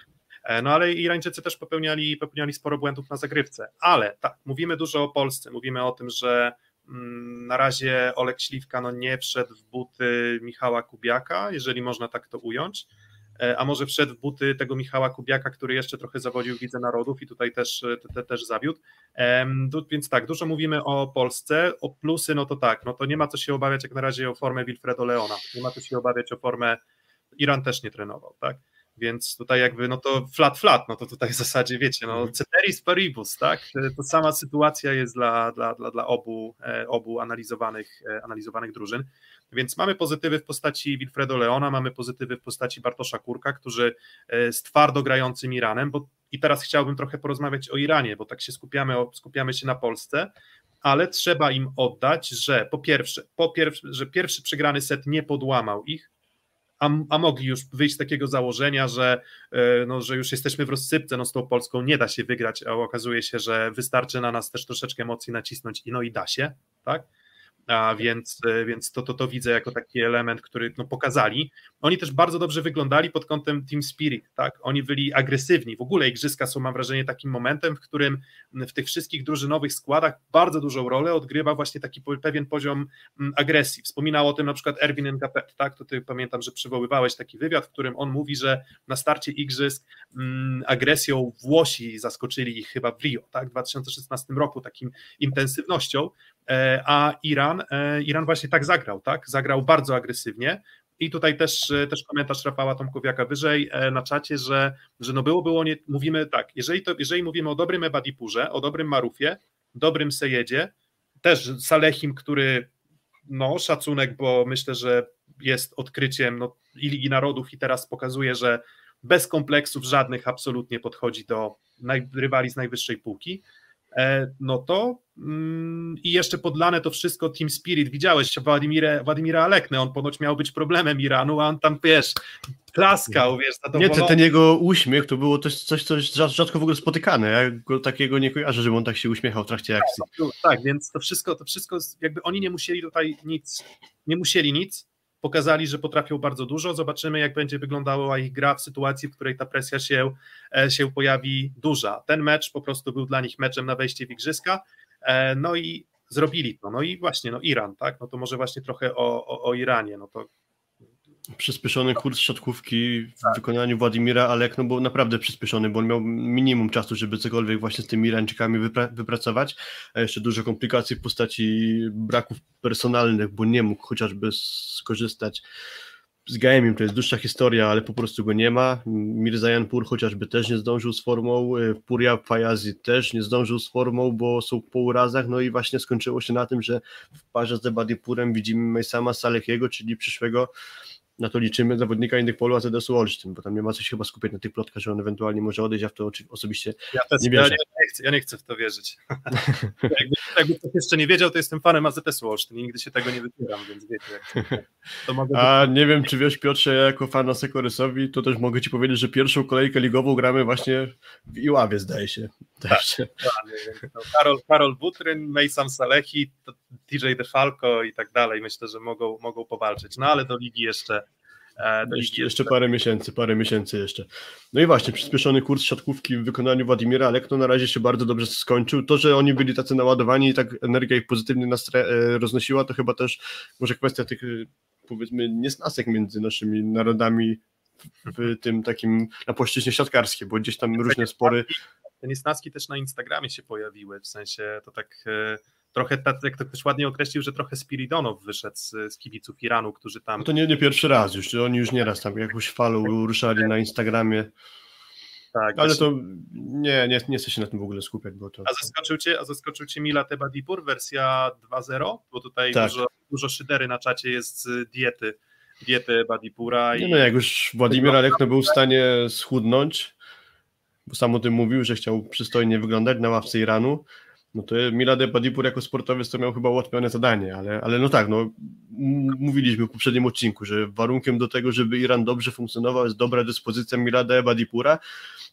E, no ale Irańczycy też popełniali, popełniali sporo błędów na zagrywce, ale tak, mówimy dużo o Polsce, mówimy o tym, że Mm, na razie Olek Śliwka no nie wszedł w buty Michała Kubiaka, jeżeli można tak to ująć, e, a może wszedł w buty tego Michała Kubiaka, który jeszcze trochę zawodził Widzę Narodów i tutaj też, te, te, też zawiódł. Więc tak, dużo mówimy o Polsce, o plusy, no to tak, no to nie ma co się obawiać jak na razie o formę Wilfredo Leona, nie ma co się obawiać o formę, Iran też nie trenował, tak? Więc tutaj jakby, no to flat, flat, no to tutaj w zasadzie wiecie, no mhm. ceteris paribus, tak? To sama sytuacja jest dla, dla, dla, dla obu, e, obu analizowanych, e, analizowanych drużyn. Więc mamy pozytywy w postaci Wilfredo Leona, mamy pozytywy w postaci Bartosza Kurka, którzy e, z twardo grającym Iranem, bo i teraz chciałbym trochę porozmawiać o Iranie, bo tak się skupiamy, skupiamy się na Polsce, ale trzeba im oddać, że po pierwsze, po pierwsze, że pierwszy przegrany set nie podłamał ich, a, a mogli już wyjść z takiego założenia, że, e, no, że już jesteśmy w rozsypce, no z tą Polską nie da się wygrać, a okazuje się, że wystarczy na nas też troszeczkę emocji nacisnąć i no i da się, tak? A więc, e, więc to, to, to widzę jako taki element, który no, pokazali. Oni też bardzo dobrze wyglądali pod kątem Team Spirit, tak? Oni byli agresywni. W ogóle igrzyska są, mam wrażenie, takim momentem, w którym w tych wszystkich drużynowych składach bardzo dużą rolę odgrywa właśnie taki pewien poziom agresji. Wspominał o tym na przykład Erwin Ngapet, tak? To ty pamiętam, że przywoływałeś taki wywiad, w którym on mówi, że na starcie igrzysk mm, agresją Włosi zaskoczyli ich chyba w Rio, tak? W 2016 roku, takim intensywnością, a Iran, e, Iran właśnie tak zagrał, tak? Zagrał bardzo agresywnie. I tutaj też, e, też komentarz Rafała Tomkowiaka wyżej na czacie, że, że no było, było, nie, mówimy tak, jeżeli, to, jeżeli mówimy o dobrym Ebadipurze, o dobrym Marufie, dobrym Sejedzie, też Salehim, który no szacunek, bo myślę, że jest odkryciem no, i Ligi Narodów i teraz pokazuje, że bez kompleksów żadnych absolutnie podchodzi do naj, rywali z najwyższej półki, no to I jeszcze podlane to wszystko Team Spirit. Widziałeś Władimira, Władimira Aleknę, on ponoć miał być problemem Iranu, a on tam, wiesz, klaskał, wiesz, Nie, ten, ten jego uśmiech to było coś, coś, coś rzadko w ogóle spotykane. Ja go takiego nie kojarzę, żeby on tak się uśmiechał w trakcie akcji. Tak, tak, więc to wszystko, to wszystko, jakby oni nie musieli tutaj nic, nie musieli nic, pokazali, że potrafią bardzo dużo. Zobaczymy, jak będzie wyglądała ich gra w sytuacji, w której ta presja się, e, się pojawi duża. Ten mecz po prostu był dla nich meczem na wejście w igrzyska. E, no i zrobili to. No i właśnie, no Iran, tak? No to może właśnie trochę o, o, o Iranie. No to Przyspieszony kurs siatkówki w tak. wykonaniu Władimira Alek, no bo naprawdę przyspieszony, bo on miał minimum czasu, żeby cokolwiek właśnie z tymi Irańczykami wypra wypracować, a jeszcze dużo komplikacji w postaci braków personalnych, bo nie mógł chociażby skorzystać z Gaemim to jest dłuższa historia, ale po prostu go nie ma. Mirzajan Pur chociażby też nie zdążył z formą, y, Puria Fajazi też nie zdążył z formą, bo są po urazach, no i właśnie skończyło się na tym, że w parze z Ebadipurem widzimy Mejsama Salehiego, czyli przyszłego na to liczymy zawodnika innych polu AZS-u Olsztyn, bo tam nie ma co się chyba skupiać na tych plotkach, że on ewentualnie może odejść, ja w to osobiście ja nie wierzę. Ja nie, chcę, ja nie chcę w to wierzyć. <laughs> jakby, jakby ktoś jeszcze nie wiedział, to jestem fanem AZS-u Olsztyn i nigdy się tego nie wypieram, więc wiecie. Jak, A nie wiem, czy wiesz Piotrze, ja jako fan Sekorysowi, to też mogę Ci powiedzieć, że pierwszą kolejkę ligową gramy właśnie w Iławie, zdaje się. No, Karol, Karol Butryn, Mejsam Salehi, TJ DeFalco i tak dalej. Myślę, że mogą, mogą powalczyć. No ale do ligi jeszcze E, jeszcze, jeszcze, parę miesięcy, parę miesięcy jeszcze. No i właśnie, przyspieszony kurs siatkówki w wykonaniu Władimira Lekno na razie się bardzo dobrze skończył. To, że oni byli tacy naładowani i tak energia ich pozytywnie e, roznosiła, to chyba też może kwestia tych e, powiedzmy niesnasek między naszymi narodami w tym takim na płaszczyźnie siatkarskiej, bo gdzieś tam różne spory. Te niesnaski też na Instagramie się pojawiły, w sensie to tak trochę, tak jak to ktoś ładnie określił, że trochę Spiridonow wyszedł z, z kibiców Iranu, którzy tam... No to nie, nie pierwszy raz już, oni już nieraz tam jakąś falą ruszali na Instagramie. Tak, ale to nie, nie, nie chcę się na tym w ogóle skupiać. Bo to... A zaskoczył cię, a zaskoczył cię Mila Tebadipur, wersja 2.0? Bo tutaj tak. dużo, dużo szydery na czacie jest z diety, diety Badipura. Nie i... no, jak już Władimir Alekno był w stanie schudnąć, bo sam o tym mówił, że chciał przystojnie wyglądać na ławce Iranu, no to Milad Badipur jako sportowiec to miał chyba ułatwione zadanie, ale, ale no tak, no mówiliśmy w poprzednim odcinku, że warunkiem do tego, żeby Iran dobrze funkcjonował jest dobra dyspozycja Milada Badipura,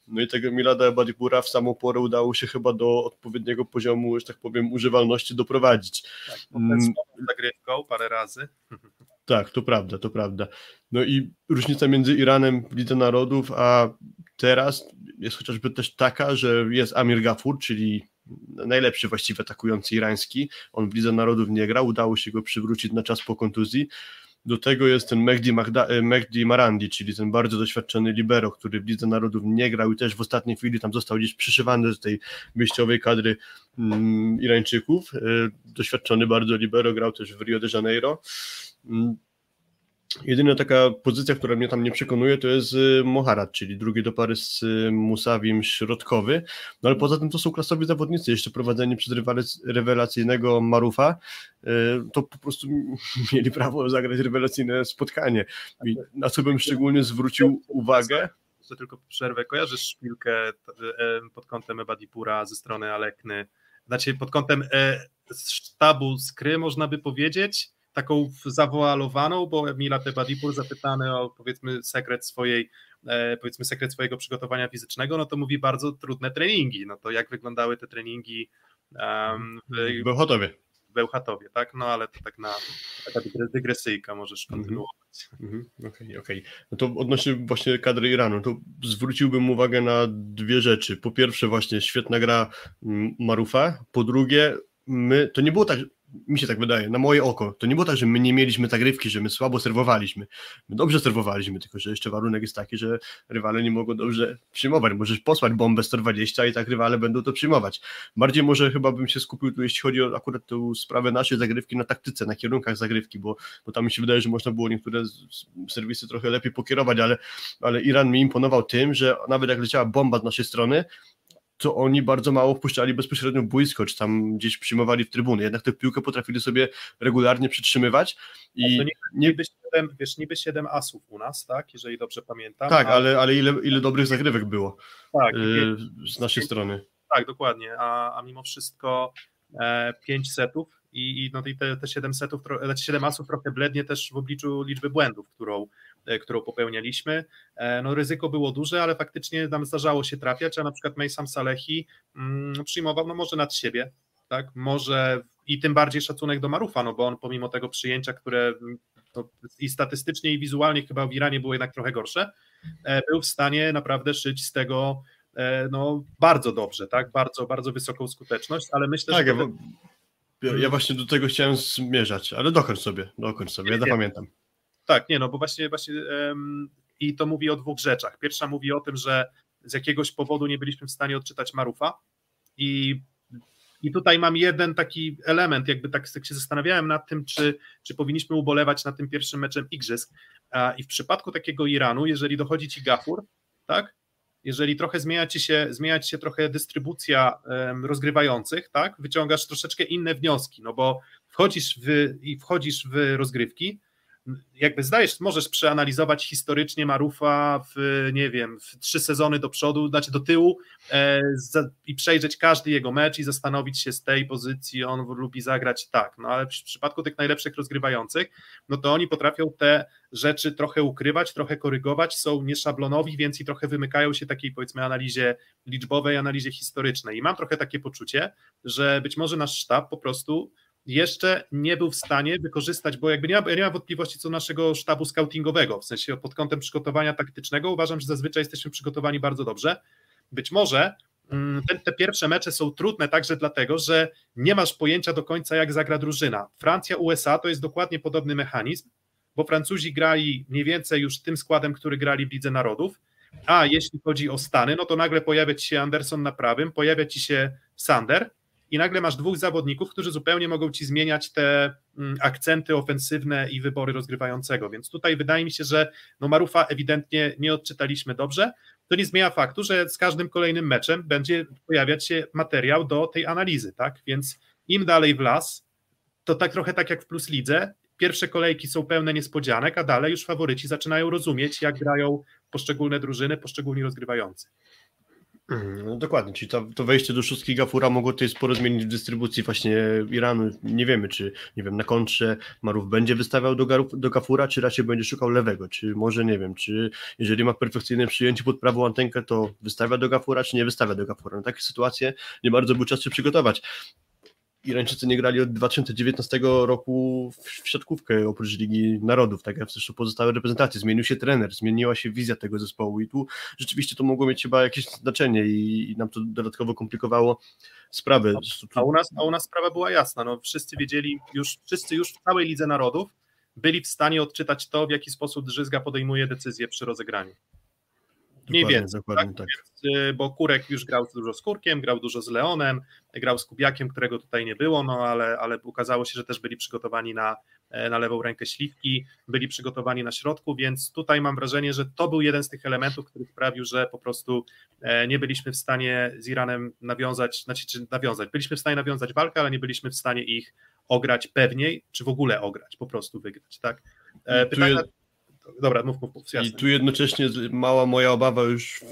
no i tego Milada Badipura w samą porę udało się chyba do odpowiedniego poziomu, że tak powiem, używalności doprowadzić. Tak, mm. zagrywką parę razy. <laughs> Tak, to prawda, to prawda. No i różnica między Iranem w Lidze Narodów, a teraz jest chociażby też taka, że jest Amir Gafur, czyli najlepszy właściwie atakujący irański. On w Lidze Narodów nie grał, udało się go przywrócić na czas po kontuzji. Do tego jest ten Mehdi, Magda, e, Mehdi Marandi, czyli ten bardzo doświadczony libero, który w Lidze Narodów nie grał i też w ostatniej chwili tam został gdzieś przyszywany do tej wyjściowej kadry mm, Irańczyków. E, doświadczony bardzo libero, grał też w Rio de Janeiro. Jedyna taka pozycja, która mnie tam nie przekonuje, to jest y, Moharat, czyli drugi do pary z y, Musawim środkowy. No ale poza tym to są klasowi zawodnicy, jeszcze prowadzeni przez rewelacyjnego Marufa, y, to po prostu <laughs> mieli prawo zagrać rewelacyjne spotkanie. I na co bym szczególnie zwrócił uwagę. To tylko przerwę. Kojarzysz szpilkę pod kątem Ebadipura ze strony Alekny? Znaczy pod kątem sztabu Skry można by powiedzieć, taką zawoalowaną, bo Emila Tebadipur zapytany o powiedzmy sekret swojej, e, powiedzmy sekret swojego przygotowania fizycznego, no to mówi bardzo trudne treningi. No to jak wyglądały te treningi um, w Bełchatowie. W Bełchatowie, tak? No ale to tak na taka dygresyjka możesz mhm. kontynuować. Okej, mm -hmm. okej. Okay, okay. No to odnośnie właśnie kadry Iranu, to zwróciłbym uwagę na dwie rzeczy. Po pierwsze właśnie świetna gra mm, Marufa, po drugie my, to nie było tak, mi się tak wydaje, na moje oko, to nie było tak, że my nie mieliśmy zagrywki, że my słabo serwowaliśmy. My dobrze serwowaliśmy, tylko że jeszcze warunek jest taki, że rywale nie mogą dobrze przyjmować. Możesz posłać bombę 120 i tak rywale będą to przyjmować. Bardziej może chyba bym się skupił tu, jeśli chodzi o akurat tę sprawę naszej zagrywki na taktyce, na kierunkach zagrywki, bo, bo tam mi się wydaje, że można było niektóre serwisy trochę lepiej pokierować, ale, ale Iran mi imponował tym, że nawet jak leciała bomba z naszej strony, to oni bardzo mało wpuszczali bezpośrednio boisko, czy tam gdzieś przyjmowali w trybuny. Jednak tę piłkę potrafili sobie regularnie przytrzymywać. I nie, niby, 7, wiesz, niby 7 asów u nas, tak? Jeżeli dobrze pamiętam. Tak, ale, ale ile, ile dobrych zagrywek było tak, yy, z naszej strony. Tak, dokładnie. A, a mimo wszystko e, 5 setów i, i no, te, te 7 setów, 7 asów trochę blednie też w obliczu liczby błędów, którą którą popełnialiśmy. E, no, ryzyko było duże, ale faktycznie nam zdarzało się trafiać, a na przykład Mejsam Salehi mm, przyjmował no może nad siebie, tak, może i tym bardziej szacunek do Marufa, no bo on pomimo tego przyjęcia, które no, i statystycznie i wizualnie chyba w Iranie było jednak trochę gorsze, e, był w stanie naprawdę szyć z tego no, bardzo dobrze, tak, bardzo, bardzo wysoką skuteczność, ale myślę, tak, że... Ja, ja właśnie do tego chciałem zmierzać, ale dokończ sobie, dokończ sobie, ja zapamiętam. Tak, nie, no bo właśnie, właśnie i to mówi o dwóch rzeczach. Pierwsza mówi o tym, że z jakiegoś powodu nie byliśmy w stanie odczytać Marufa. I, i tutaj mam jeden taki element, jakby tak, tak się zastanawiałem nad tym, czy, czy powinniśmy ubolewać nad tym pierwszym meczem Igrzysk. I w przypadku takiego Iranu, jeżeli dochodzi ci Gafur, tak, jeżeli trochę zmienia ci się, zmienia ci się trochę dystrybucja um, rozgrywających, tak, wyciągasz troszeczkę inne wnioski, no bo wchodzisz w, i wchodzisz w rozgrywki, jakby zdajesz, możesz przeanalizować historycznie Marufa w, nie wiem, w trzy sezony do przodu, znaczy do tyłu e, za, i przejrzeć każdy jego mecz i zastanowić się z tej pozycji, on lubi zagrać tak, no ale w przypadku tych najlepszych rozgrywających, no to oni potrafią te rzeczy trochę ukrywać, trochę korygować, są nieszablonowi, więc i trochę wymykają się takiej powiedzmy analizie liczbowej, analizie historycznej. I mam trochę takie poczucie, że być może nasz sztab po prostu jeszcze nie był w stanie wykorzystać, bo jakby nie ma, nie ma wątpliwości co do naszego sztabu scoutingowego, w sensie pod kątem przygotowania taktycznego uważam, że zazwyczaj jesteśmy przygotowani bardzo dobrze. Być może mm, te, te, pierwsze mecze są trudne także dlatego, że nie masz pojęcia do końca, jak zagra drużyna. Francja, USA to jest dokładnie podobny mechanizm, bo Francuzi grali mniej więcej już tym składem, który grali w Lidze Narodów, a jeśli chodzi o Stany, no to nagle pojawia ci się Anderson na prawym, pojawia ci się Sander, i nagle masz dwóch zawodników, którzy zupełnie mogą ci zmieniać te mm, akcenty ofensywne i wybory rozgrywającego. Więc tutaj wydaje mi się, że no Marufa ewidentnie nie odczytaliśmy dobrze. To nie zmienia faktu, że z każdym kolejnym meczem będzie pojawiać się materiał do tej analizy, tak? Więc im dalej w las, to tak trochę tak jak w Plus Lidze, pierwsze kolejki są pełne niespodzianek, a dalej już faworyci zaczynają rozumieć, jak grają poszczególne drużyny, poszczególni rozgrywający. Mhm, no dokładnie, czyli to, to, wejście do szóstki Gafura mogło tutaj sporo zmienić w dystrybucji właśnie Iranu. Nie wiemy, czy nie wiem, na kontrze Marów będzie wystawiał do, do Gafura, czy raczej będzie szukał lewego, czy może nie wiem, czy jeżeli ma perfekcyjne przyjęcie pod prawą antenkę, to wystawia do Gafura, czy nie wystawia do Gafura. Na takie sytuacje nie bardzo był czas się przygotować. Irańczycy nie grali od 2019 roku w siatkówkę oprócz Ligi Narodów, tak jak zresztą pozostałe reprezentacje. Zmienił się trener, zmieniła się wizja tego zespołu i tu rzeczywiście to mogło mieć chyba jakieś znaczenie i, nam to dodatkowo komplikowało sprawę. A u nas, a u nas sprawa była jasna. No, wszyscy wiedzieli, już, wszyscy już w całej Lidze Narodów byli w stanie odczytać to, w jaki sposób Drzyzga podejmuje decyzje przy rozegraniu. Mniej więcej. Dokładnie, tak? tak. Y, bo Kurek już grał dużo z Kurkiem, grał dużo z Leonem, grał z Kubiakiem, którego tutaj nie było, no ale, ale okazało się, że też byli przygotowani na, e, na lewą rękę śliwki, byli przygotowani na środku, więc tutaj mam wrażenie, że to był jeden z tych elementów, który sprawił, że po prostu e, nie byliśmy w stanie z Iranem nawiązać, znaczy czy nawiązać, byliśmy w stanie nawiązać walkę, ale nie byliśmy w stanie ich ograć pewniej, czy w ogóle ograć, po prostu wygrać, tak? E, pytania, Dobra, mów, mów, mów I tu jednocześnie mała moja obawa już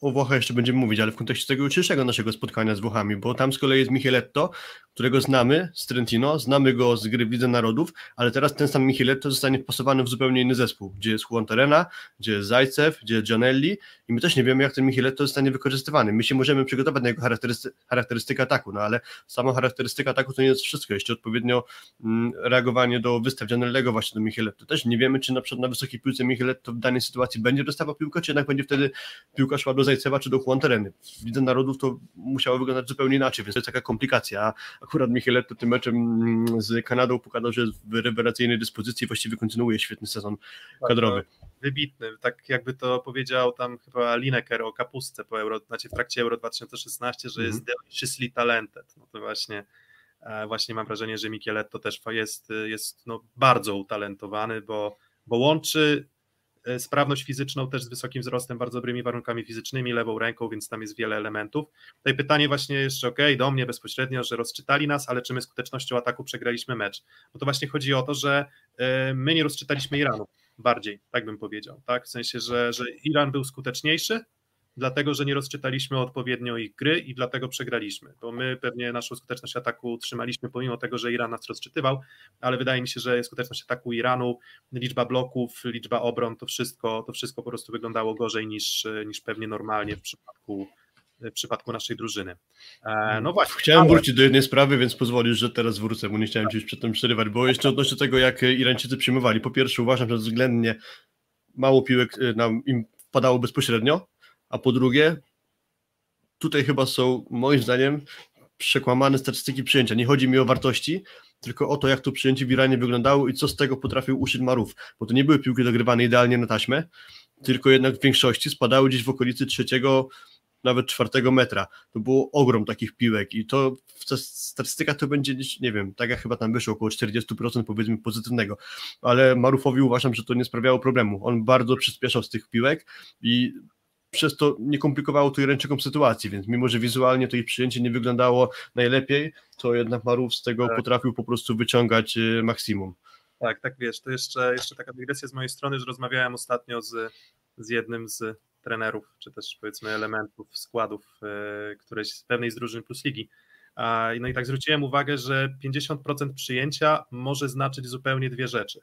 o Włochach jeszcze będziemy mówić, ale w kontekście tego jutrzejszego naszego spotkania z Włochami, bo tam z kolei jest Micheletto, którego znamy z Trentino, znamy go z gry w Lidze Narodów, ale teraz ten sam Micheletto zostanie wpasowany w zupełnie inny zespół, gdzie jest Juan Terena, gdzie jest Zajcew, gdzie jest Gianelli i my też nie wiemy, jak ten Micheletto zostanie wykorzystywany. My się możemy przygotować na jego charakterysty charakterystykę ataku, no ale sama charakterystyka ataku to nie jest wszystko, jeszcze odpowiednio mm, reagowanie do wystaw Gianellego właśnie do Micheletto. Też nie wiemy, czy na przykład na wysokiej piłce Micheletto w danej sytuacji będzie dostawał piłkę, czy jednak będzie wtedy piłka szła do Zajcewa, czy do Juan Tereny. W Lidze Narodów to musiało wyglądać zupełnie inaczej, więc to jest taka komplikacja. Akurat Micheletto tym meczem mm, z Kanadą pokazał, że jest w rewelacyjnej dyspozycji właściwie kontynuuje świetny sezon tak, kadrowy. Wybitny, tak jakby to powiedział tam chyba Lineker o kapustce po Euro, znaczy w trakcie Euro 2016, że jest mm -hmm. deliciously talented. No to właśnie e, właśnie mam wrażenie, że Micheletto też jest, jest no, bardzo utalentowany, bo, bo łączy sprawność fizyczną też z wysokim wzrostem, bardzo dobrymi warunkami fizycznymi, lewą ręką, więc tam jest wiele elementów. Tutaj pytanie właśnie jeszcze, ok, do mnie bezpośrednio, że rozczytali nas, ale czy my skutecznością ataku przegraliśmy mecz? No to właśnie chodzi o to, że e, my nie rozczytaliśmy Iranu bardziej, tak bym powiedział, tak? W sensie, że, że Iran był skuteczniejszy, dlatego że nie rozczytaliśmy odpowiednio ich gry i dlatego przegraliśmy, bo my pewnie naszą skuteczność ataku utrzymaliśmy pomimo tego, że Iran nas rozczytywał, ale wydaje mi się, że skuteczność ataku Iranu, liczba bloków, liczba obron, to wszystko, to wszystko po prostu wyglądało gorzej niż, niż pewnie normalnie w przypadku w przypadku naszej drużyny. E, no właśnie. Chciałem ale... wrócić do jednej sprawy, więc pozwolisz, że teraz wrócę, bo nie chciałem Ci już przedtem przerywać, bo jeszcze odnośnie tego, jak Irańczycy przyjmowali. Po pierwsze uważam, że względnie mało piłek e, nam im wpadało bezpośrednio, a po drugie, tutaj chyba są moim zdaniem przekłamane statystyki przyjęcia. Nie chodzi mi o wartości, tylko o to, jak to przyjęcie w Iranie wyglądało i co z tego potrafił uszyć Marów, bo to nie były piłki dogrywane idealnie na taśmę, tylko jednak w większości spadały gdzieś w okolicy trzeciego, nawet czwartego metra. To było ogrom takich piłek i to ta statystyka to będzie, nie wiem, tak jak chyba tam wyszło, około 40% powiedzmy pozytywnego, ale Marufowi uważam, że to nie sprawiało problemu. On bardzo przyspieszał z tych piłek i przez to nie komplikowało to Irańczykom sytuacji, więc mimo, że wizualnie to ich przyjęcie nie wyglądało najlepiej, to jednak Marów z tego tak. potrafił po prostu wyciągać y, maksimum. Tak, tak wiesz, to jeszcze, jeszcze taka dygresja z mojej strony, że rozmawiałem ostatnio z, z jednym z trenerów, czy też powiedzmy elementów składów e, któreś z pewnej z drużyn plus ligi. No i tak zwróciłem uwagę, że 50% przyjęcia może znaczyć zupełnie dwie rzeczy.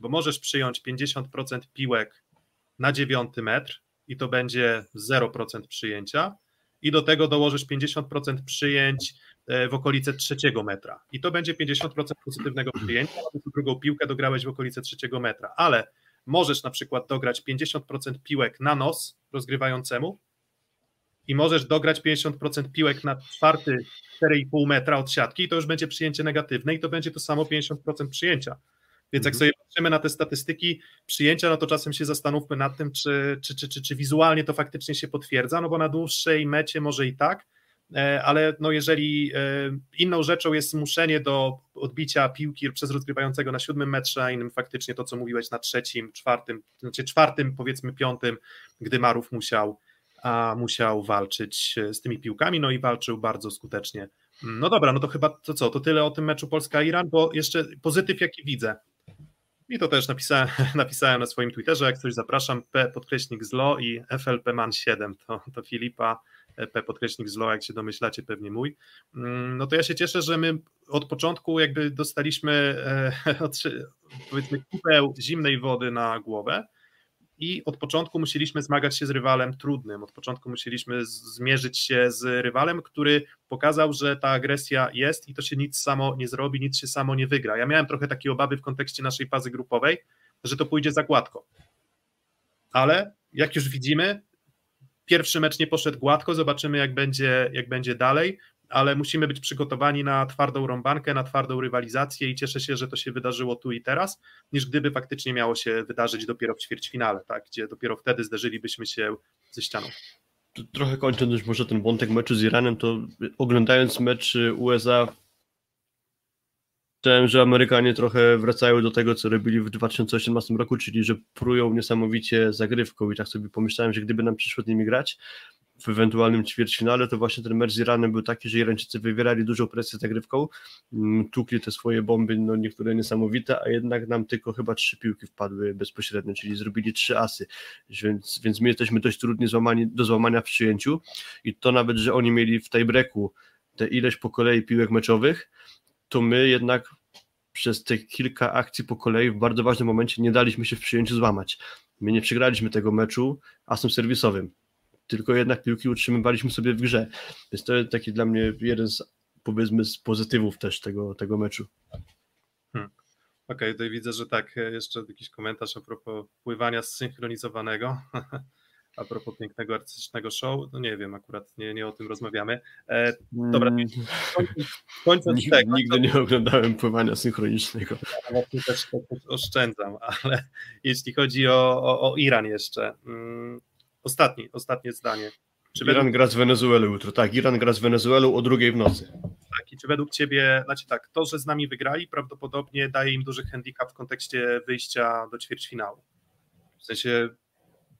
Bo możesz przyjąć 50% piłek na dziewiąty metr i to będzie 0% przyjęcia, i do tego dołożysz 50% przyjęć e, w okolice trzeciego metra. I to będzie 50% pozytywnego przyjęcia, a drugą piłkę dograłeś w okolice trzeciego metra. Ale możesz na przykład dograć 50% piłek na nos rozgrywającemu i możesz dograć 50% piłek na czwarty 4,5 metra od siatki i to już będzie przyjęcie negatywne i to będzie to samo 50% przyjęcia. Więc jak mhm. sobie patrzymy na te statystyki przyjęcia, no to czasem się zastanówmy nad tym, czy, czy, czy, czy, czy wizualnie to faktycznie się potwierdza, no bo na dłuższej mecie może i tak, e, ale no jeżeli e, inną rzeczą jest zmuszenie do odbicia piłki przez rozgrywającego na siódmym metrze, a innym faktycznie to, co mówiłeś na trzecim, czwartym, znaczy czwartym, powiedzmy piątym, gdy Marów musiał, a musiał walczyć e, z tymi piłkami, no i walczył bardzo skutecznie. No dobra, no to chyba to co, to tyle o tym meczu Polska-Iran, bo jeszcze pozytyw jaki widzę, i to też napisałem, <laughs> napisałem na swoim Twitterze, jak coś zapraszam, P podkreśnik zlo i FLP man 7, to, to Filipa, P podkreśnik zlo, jak się domyślacie, pewnie mój. Mm, no to ja się cieszę, że my od początku jakby dostaliśmy e, <laughs> powiedzmy kupeł zimnej wody na głowę, i od początku musieliśmy zmagać się z rywalem trudnym. Od początku musieliśmy zmierzyć się z rywalem, który pokazał, że ta agresja jest i to się nic samo nie zrobi, nic się samo nie wygra. Ja miałem trochę takie obawy w kontekście naszej fazy grupowej, że to pójdzie za gładko. Ale jak już widzimy, pierwszy mecz nie poszedł gładko, zobaczymy jak będzie, jak będzie dalej ale musimy być przygotowani na twardą rąbankę, na twardą rywalizację i cieszę się, że to się wydarzyło tu i teraz, niż gdyby faktycznie miało się wydarzyć dopiero w ćwierćfinale, tak, gdzie dopiero wtedy zderzylibyśmy się ze ścianą. Trochę kończąc już może ten wątek meczu z Iranem, to oglądając mecz USA Chciałem, że Amerykanie trochę wracają do tego, co robili w 2018 roku, czyli że prują niesamowicie zagrywką i tak sobie pomyślałem, że gdyby nam przyszło z nimi grać, w ewentualnym ćwierćfinale, to właśnie ten mecz z Iranem był taki, że Irańczycy wywierali dużą presję zagrywką, mm, tukli te swoje bomby, no niektóre niesamowite, a jednak nam tylko chyba trzy piłki wpadły bezpośrednio, czyli zrobili trzy asy, więc, więc my jesteśmy dość trudni złamani, do złamania w przyjęciu i to nawet, że oni mieli w tiebreaku te ileś po kolei piłek meczowych, to my jednak przez te kilka akcji po kolei w bardzo ważnym momencie nie daliśmy się w przyjęciu złamać. My nie przegraliśmy tego meczu asem serwisowym tylko jednak piłki utrzymywaliśmy sobie w grze. Więc to jest taki dla mnie jeden z powiedzmy z pozytywów też tego, tego meczu. Hmm. Okej, okay, tutaj widzę, że tak, jeszcze jakiś komentarz a propos pływania zsynchronizowanego. <laughs> a propos pięknego artystycznego show, no nie wiem, akurat nie, nie o tym rozmawiamy. E, dobra, mm. kończąc nigdy, tak, nigdy nie oglądałem pływania synchronicznego. Ja też, też oszczędzam, <laughs> ale jeśli chodzi o, o, o Iran jeszcze, mm, Ostatnie, ostatnie zdanie. Czy Iran według... gra z Wenezuelą jutro. Tak, Iran gra z Wenezuelą o drugiej w nocy. Tak, i czy według Ciebie, znaczy tak, to, że z nami wygrali, prawdopodobnie daje im duży handicap w kontekście wyjścia do ćwierćfinału. W sensie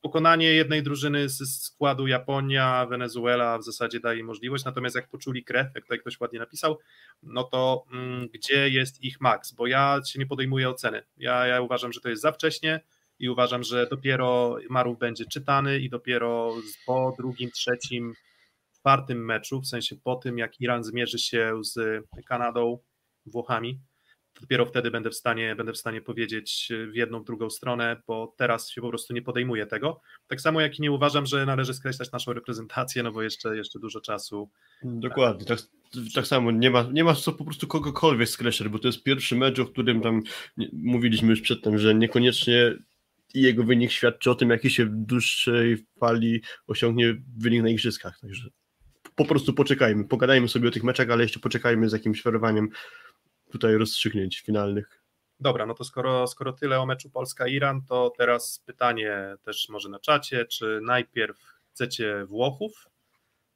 pokonanie jednej drużyny z składu Japonia, Wenezuela w zasadzie daje im możliwość, natomiast jak poczuli krew, jak tutaj ktoś ładnie napisał, no to mm, gdzie jest ich maks? Bo ja się nie podejmuję oceny. Ja, ja uważam, że to jest za wcześnie, i uważam, że dopiero Marów będzie czytany i dopiero po drugim, trzecim, czwartym meczu, w sensie po tym, jak Iran zmierzy się z Kanadą, Włochami, dopiero wtedy będę w stanie, będę w stanie powiedzieć w jedną, w drugą stronę, bo teraz się po prostu nie podejmuję tego. Tak samo jak i nie uważam, że należy skreślać naszą reprezentację, no bo jeszcze, jeszcze dużo czasu. Dokładnie, tak, tak samo nie ma, nie ma co po prostu kogokolwiek skreślać, bo to jest pierwszy mecz, o którym tam mówiliśmy już przedtem, że niekoniecznie i jego wynik świadczy o tym, jaki się w dłuższej fali osiągnie wynik na igrzyskach. Także po prostu poczekajmy, pogadajmy sobie o tych meczach, ale jeszcze poczekajmy z jakimś ferowaniem tutaj rozstrzygnięć finalnych. Dobra, no to skoro, skoro tyle o meczu Polska-Iran, to teraz pytanie też może na czacie, czy najpierw chcecie Włochów,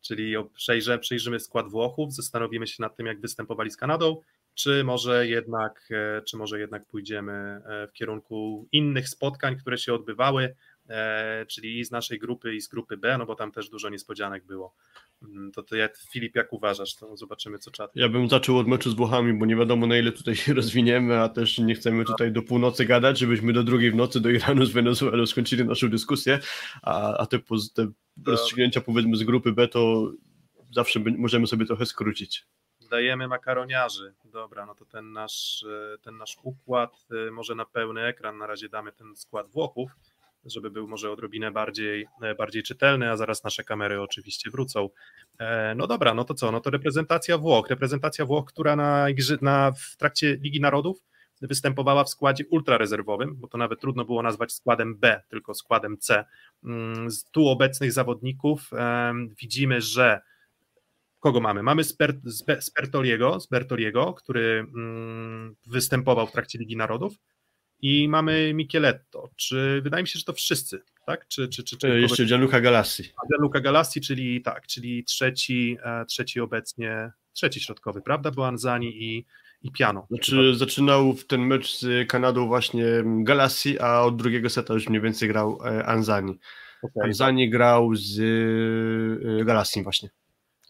czyli przejrzymy, przejrzymy skład Włochów, zastanowimy się nad tym, jak występowali z Kanadą, czy może jednak, e, czy może jednak pójdziemy e, w kierunku innych spotkań, które się odbywały. e, czyli i z naszej grupy, i z grupy B, no bo tam też dużo niespodzianek było. Mm, to ty, Filip, jak uważasz? To zobaczymy, co czat. Ja bym zaczął od meczu z Włochami, bo nie wiadomo na ile tutaj się <laughs> rozwiniemy, a też nie chcemy tutaj do północy gadać, żebyśmy do drugiej w nocy do Iranu z Wenezuelą skończyli naszą dyskusję, a, a te, te rozstrzygnięcia powiedzmy z grupy B to zawsze możemy sobie trochę skrócić. Dajemy makaroniarzy. Dobra, no to ten nasz, e, ten nasz układ, e, może na pełny ekran na razie damy ten skład Włochów, żeby był może odrobinę bardziej, e, bardziej czytelny, a zaraz nasze kamery oczywiście wrócą. No dobra, no to co? No to reprezentacja Włoch. Reprezentacja Włoch, która na, na, w trakcie Ligi Narodów występowała w składzie ultrarezerwowym, bo to nawet trudno było nazwać składem B, tylko składem C. Mm, z tu obecnych zawodników widzimy, że kogo mamy? Mamy Sper, Spertoliego, Spertoliego, który mm, występował w trakcie Ligi Narodów i mamy Micheletto. Czy wydaje mi się, że to wszyscy, tak? Czy, czy, czy, czy e, Jeszcze Gianluca Galassi. Gianluca Galassi, czyli tak, czyli trzeci, e, trzeci obecnie, trzeci środkowy, prawda? Bo Anzani i, i Piano. Znaczy chyba. zaczynał w ten mecz z Kanadą właśnie Galassi, a od drugiego seta już mniej więcej grał e, Anzani. Okay, Anzani tak. grał z Galassi właśnie.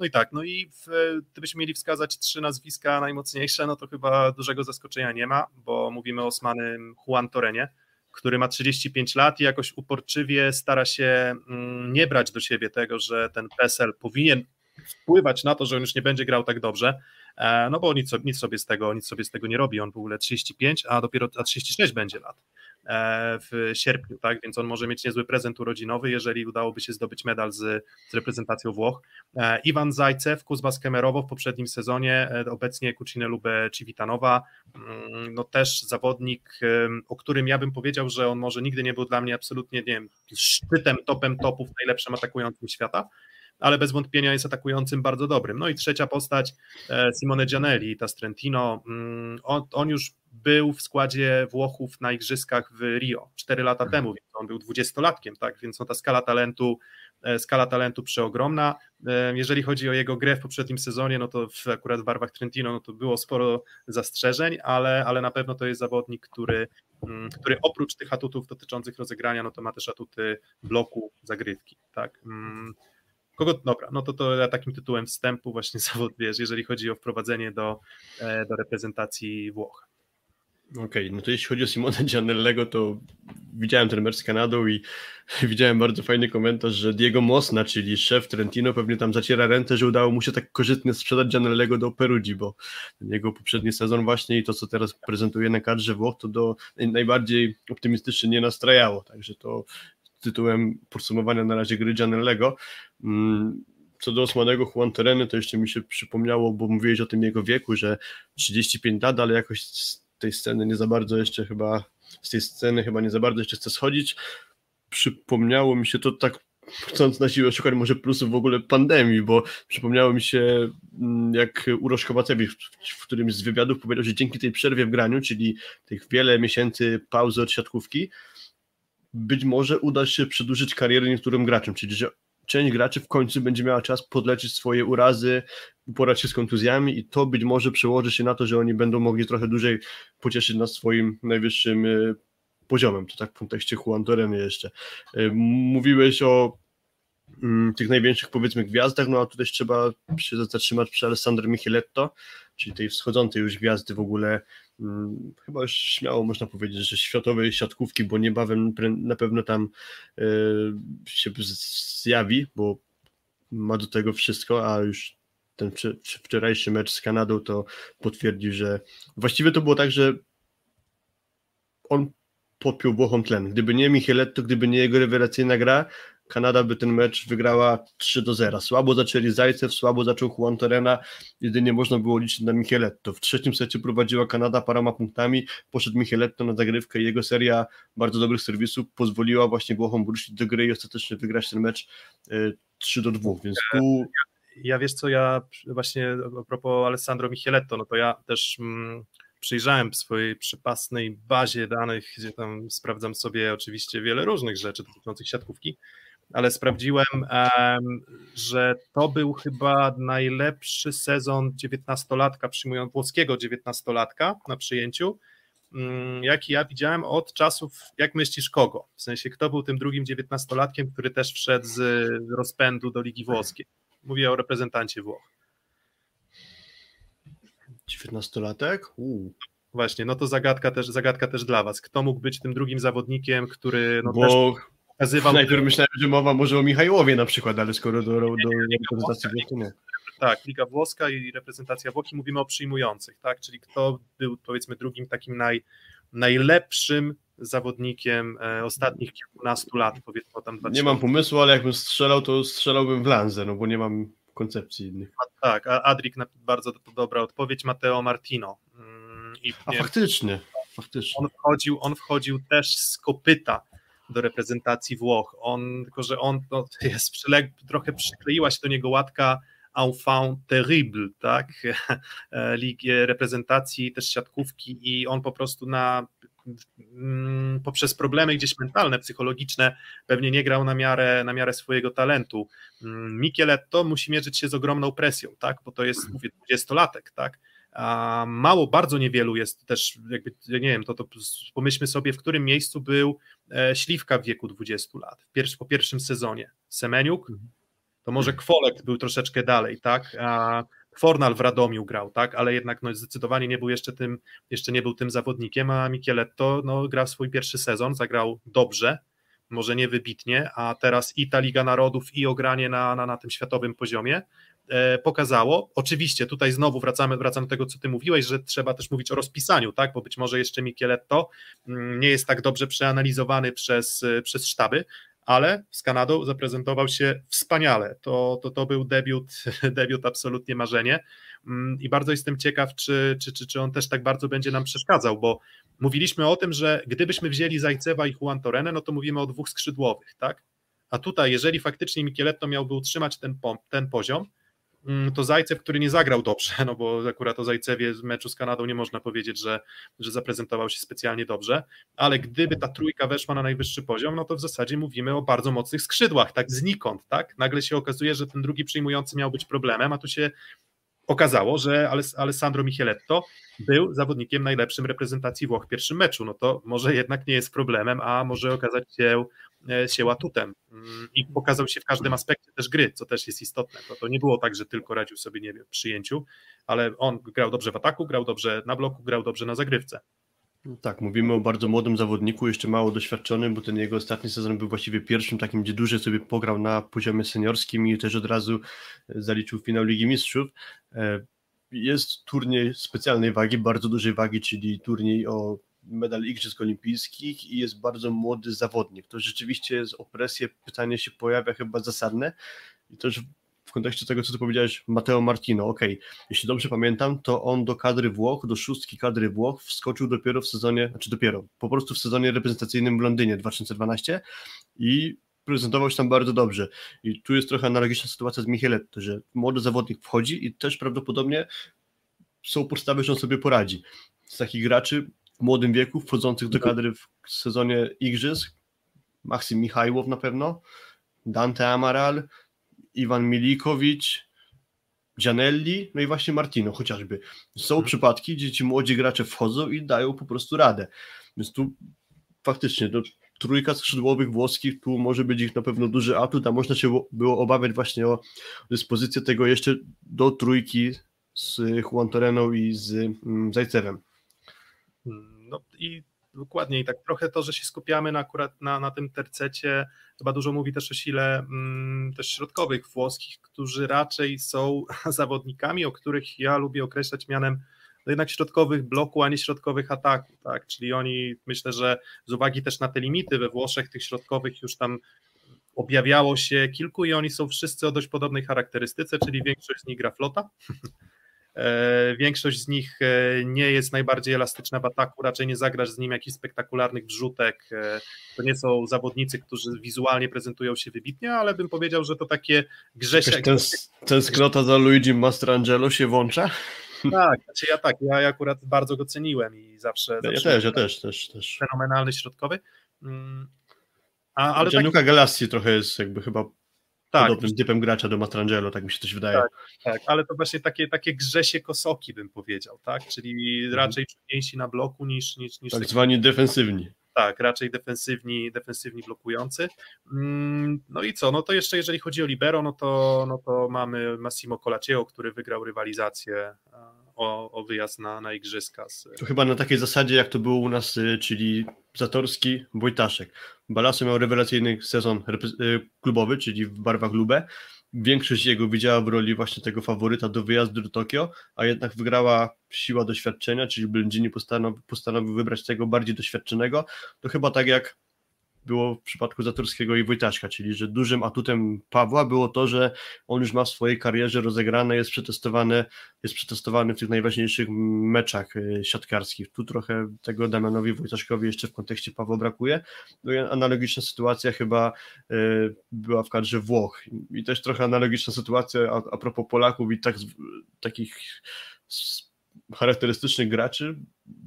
No i tak, no i w, gdybyśmy mieli wskazać trzy nazwiska najmocniejsze, no to chyba dużego zaskoczenia nie ma, bo mówimy o Osmanym Juan Torenie, który ma 35 lat i jakoś uporczywie stara się mm, nie brać do siebie tego, że ten PESEL powinien wpływać na to, że on już nie będzie grał tak dobrze, e, no bo nic, nic, sobie z tego, nic sobie z tego nie robi, on w ogóle 35, a dopiero a 36 będzie lat. E, w sierpniu, tak? Więc on może mieć niezły prezent urodzinowy, jeżeli udałoby się zdobyć medal z, z reprezentacją Włoch. E, Iwan Zajcew, Kuzba Skemerowo w poprzednim sezonie, e, obecnie Kucinę Lubę Civitanowa, mm, no też zawodnik, o którym ja bym powiedział, że on może nigdy nie był dla mnie absolutnie, nie wiem, szczytem, topem topów, najlepszym atakującym świata, ale bez wątpienia jest atakującym bardzo dobrym. No i trzecia postać, Simone Gianelli, ta Strentino, mm, on, on już był w składzie Włochów na igrzyskach w Rio 4 lata temu, więc on był dwudziestolatkiem, tak, więc no ta skala talentu, e, skala talentu przeogromna. E, jeżeli chodzi o jego grę w poprzednim sezonie, no to w, akurat w barwach Trentino, no to było sporo zastrzeżeń, ale, ale na pewno to jest zawodnik, który, mm, który oprócz tych atutów dotyczących rozegrania, no to ma też atuty bloku, zagrywki, tak. Kogo, dobra, no to to ja takim tytułem wstępu właśnie <laughs> zawod, wiesz, jeżeli chodzi o wprowadzenie do, e, do reprezentacji Włoch. Okej, okay, no to jeśli chodzi o Simone Gianellego, to widziałem ten mecz z Kanadą i <laughs> widziałem bardzo fajny komentarz, że Diego Mosna, czyli szef Trentino, pewnie tam zaciera ręce, że udało mu się tak korzystnie sprzedać Gianellego do Perugii, bo jego poprzedni sezon właśnie i to, co teraz prezentuje na kadrze Włoch, to do najbardziej optymistycznie nie nastrajało, także to tytułem podsumowania na razie gry Gianellego. Mm, co do Osmanego Juan Tereny, to jeszcze mi się przypomniało, bo mówiłeś o tym jego wieku, że 35 lat, ale jakoś tej sceny nie za bardzo jeszcze chyba, z tej sceny chyba nie za bardzo jeszcze chcę schodzić. Przypomniało mi się to tak chcąc na siłę szukać może plusów w ogóle pandemii, bo przypomniało mi się, mm, jak Urosz Kowacewicz w którymś z wywiadów powiedział, że dzięki tej przerwie w graniu, czyli tych wiele miesięcy pauzy od siatkówki, być może uda się przedłużyć karierę niektórym graczom, czyli że część graczy w końcu będzie miała czas podleczyć swoje urazy, uporać się z kontuzjami i to być może przełoży się na to, że oni będą mogli trochę dłużej pocieszyć nas swoim najwyższym e, poziomem. To tak w kontekście Juan Torreny jeszcze. E, mówiłeś o tych największych powiedzmy gwiazdach, no a tutaj trzeba się zatrzymać przy Alessandro Micheletto, czyli tej wschodzącej już gwiazdy w ogóle Mm, chyba już śmiało można powiedzieć, że światowej siatkówki, bo niebawem na pewno tam e, się zjawi, bo ma do tego wszystko, a już ten wczorajszy mecz z Kanadą to potwierdził, że właściwie to było tak, że on podpiął Włochom tlen. Gdyby nie Micheletto, gdyby nie jego rewelacyjna gra, Kanada by ten mecz wygrała 3 do 0. Słabo zaczęli Zajcew, słabo zaczął Juan Torena, jedynie można było liczyć na Micheletto. W trzecim secie prowadziła Kanada paroma punktami, poszedł Micheletto na zagrywkę i jego seria bardzo dobrych serwisów pozwoliła właśnie Włochom wrócić do gry i ostatecznie wygrać ten mecz 3 e, do 2, więc tu... Ja wiesz co, ja właśnie a propos Alessandro Micheletto, no to ja też... Mm przyjrzałem w swojej przypasnej bazie danych, gdzie tam sprawdzam sobie oczywiście wiele różnych rzeczy dotyczących siatkówki ale sprawdziłem, że to był chyba najlepszy sezon dziewiętnastolatka, przyjmując włoskiego dziewiętnastolatka na przyjęciu. mm, jaki ja widziałem od czasów, jak myślisz, kogo? W sensie, kto był tym drugim dziewiętnastolatkiem, który też wszedł z rozpędu do Ligi Włoskiej? Mówię o reprezentancie Włoch. Dziewiętnastolatek? Właśnie, no to zagadka też, zagadka też dla was. Kto mógł być tym drugim zawodnikiem, który no, Bo też pokazywał... najpierw myślałem, że mowa może o Michajłowie na przykład, ale skoro do, do, do reprezentacji Włoch, to nie. Tak, Liga Włoska i reprezentacja Włochi, mówimy o przyjmujących, tak? Czyli kto był powiedzmy drugim takim naj, najlepszym zawodnikiem e, ostatnich kilkunastu lat, powiedzmy tam Nie mam pomysłu, ale jakbym strzelał, to strzelałbym w Lanzę, no bo nie mam koncepcji innych. A, tak, a Adrik bardzo to dobra odpowiedź, Matteo Martino. Mm, I, A nie, faktycznie, faktycznie. on, wchodził, on wchodził też z kopyta do reprezentacji Włoch. On, tylko że on no, jest przyleg, trochę przykleiła się do niego łatka enfant terrible, tak? <laughs> Ligi reprezentacji, też siatkówki i on po prostu na mm, poprzez problemy gdzieś mentalne, psychologiczne, pewnie nie grał na miarę, na miarę swojego talentu. Mm, Micheletto musi mierzyć się z ogromną presją, tak? Bo to jest, mówię, 20-latek, tak? A mało, bardzo niewielu jest też, jakby, nie wiem, to, to pomyślmy sobie, w którym miejscu był e, Śliwka w wieku 20 lat, pierwszy, po pierwszym sezonie. Semeniuk, to może Kwolek był troszeczkę dalej, tak? A Fornal w Radomiu grał, tak? Ale jednak no, zdecydowanie nie był jeszcze tym, jeszcze nie był tym zawodnikiem, a Micheletto no, grał swój pierwszy sezon, zagrał dobrze, może nie wybitnie, a teraz i ta Liga Narodów, i ogranie na, na, na tym światowym poziomie pokazało. Oczywiście tutaj znowu wracamy, wracam do tego, co ty mówiłeś, że trzeba też mówić o rozpisaniu, tak? Bo być może jeszcze Micheletto mm, nie jest tak dobrze przeanalizowany przez, przez sztaby, ale z Kanadą zaprezentował się wspaniale. To, to, to był debiut, <laughs> debiut absolutnie marzenie Mm, i bardzo jestem ciekaw, czy, czy, czy, czy on też tak bardzo będzie nam przeszkadzał, bo mówiliśmy o tym, że gdybyśmy wzięli Zajcewa i Juan Torrenę, no to mówimy o dwóch skrzydłowych, tak? A tutaj, jeżeli faktycznie Micheletto miałby utrzymać ten, ten poziom, to Zajcew, który nie zagrał dobrze, <laughs> no bo akurat o Zajcewie z meczu z Kanadą nie można powiedzieć, że, że zaprezentował się specjalnie dobrze, ale gdyby ta trójka weszła na najwyższy poziom, no to w zasadzie mówimy o bardzo mocnych skrzydłach, tak znikąd, tak? Nagle się okazuje, że ten drugi przyjmujący miał być problemem, a tu się okazało, że Alessandro Micheletto był zawodnikiem najlepszym reprezentacji Włoch w pierwszym meczu, no to może jednak nie jest problemem, a może okazać się, się atutem mm, i pokazał się w każdym aspekcie też gry, co też jest istotne, to, to nie było tak, że tylko radził sobie, nie wiem, przyjęciu, ale on grał dobrze w ataku, grał dobrze na bloku, grał dobrze na zagrywce. Tak, mówimy o bardzo młodym zawodniku, jeszcze mało doświadczonym, bo ten jego ostatni sezon był właściwie pierwszym takim, gdzie dłużej sobie pograł na poziomie seniorskim i też od razu zaliczył finał Ligi Mistrzów. E, jest turniej specjalnej wagi, bardzo dużej wagi, czyli turniej o medal Igrzysk Olimpijskich i jest bardzo młody zawodnik. To rzeczywiście jest o pytanie się pojawia chyba zasadne i też w kontekście tego, co ty powiedziałeś, Matteo Martino, ok, jeśli dobrze pamiętam, to on do kadry Włoch, do szóstki kadry Włoch wskoczył dopiero w sezonie, znaczy dopiero, po prostu w sezonie reprezentacyjnym w Londynie 2012 i prezentował się tam bardzo dobrze. I tu jest trochę analogiczna sytuacja z Micheletto, że młody zawodnik wchodzi i też prawdopodobnie są podstawy, że on sobie poradzi. Z takich graczy młodym wieku, wchodzących do kadry w sezonie Igrzysk, Maksim Michajłow na pewno, Dante Amaral, Iwan Milikowicz, Gianelli, no i właśnie Martino chociażby. Są mhm. przypadki, gdzie ci młodzi gracze wchodzą i dają po prostu radę. Więc tu faktycznie to trójka skrzydłowych włoskich, tu może być ich na pewno duży atut, a można się było obawiać właśnie o dyspozycję tego jeszcze do trójki z Juan Torreną i z mm, Zajcewem. No i dokładnie i tak trochę to, że się skupiamy na, akurat na, na tym tercecie, chyba dużo mówi też o sile mm, też środkowych włoskich, którzy raczej są <laughs> zawodnikami, o których ja lubię określać mianem no jednak środkowych bloku, a nie środkowych ataku, tak, czyli oni myślę, że z uwagi też na te limity we Włoszech tych środkowych już tam objawiało się kilku i oni są wszyscy o dość podobnej charakterystyce, czyli większość z nich gra flota, <laughs> większość z nich e, nie jest najbardziej elastyczna w ataku, raczej nie zagrasz z nim jakichś spektakularnych wrzutek. E, to nie są zawodnicy, którzy wizualnie prezentują się wybitnie, ale bym powiedział, że to takie grzesie. Tens, tęsknota za Luigi Mastrangelo się włącza? Tak, znaczy ja tak, ja akurat bardzo go ceniłem i zawsze. Ja zawsze też, ja też, też, też. Fenomenalny środkowy. Mm, a, ale Gianluca tak... Galassi trochę jest jakby chyba Tak, podobnym typem gracza do Mastrangelo, tak mi się coś wydaje. Tak. tak, ale to właśnie takie, takie grzesie kosoki bym powiedział, tak, czyli Mhm. raczej czujniejsi na bloku niż, niż, niż Tak taki- zwani defensywni. tak, raczej defensywni, defensywni blokujący. Mm, No i co? No to jeszcze jeżeli chodzi o libero, no to, no to mamy Massimo Colacieo, który wygrał rywalizację o, o wyjazd na, na igrzyska. Z, To chyba na takiej zasadzie, jak to było u nas, y, czyli Zatorski, Wojtaszek. Balaso miał rewelacyjny sezon y, klubowy, czyli w barwach Lubę. Większość jego widziała w roli właśnie tego faworyta do wyjazdu do Tokio, a jednak wygrała siła doświadczenia, czyli Blendini postanowił, postanowił wybrać tego bardziej doświadczonego. To chyba tak jak było w przypadku Zatorskiego i Wojtaszka, czyli że dużym atutem Pawła było to, że on już ma w swojej karierze rozegrane, jest przetestowany, jest przetestowany w tych najważniejszych meczach y, siatkarskich. Tu trochę tego Damianowi Wojtaszkowi jeszcze w kontekście Pawła brakuje. No analogiczna sytuacja chyba y, była w kadrze Włoch. I też trochę analogiczna sytuacja a, a propos Polaków i tak, takich charakterystycznych graczy.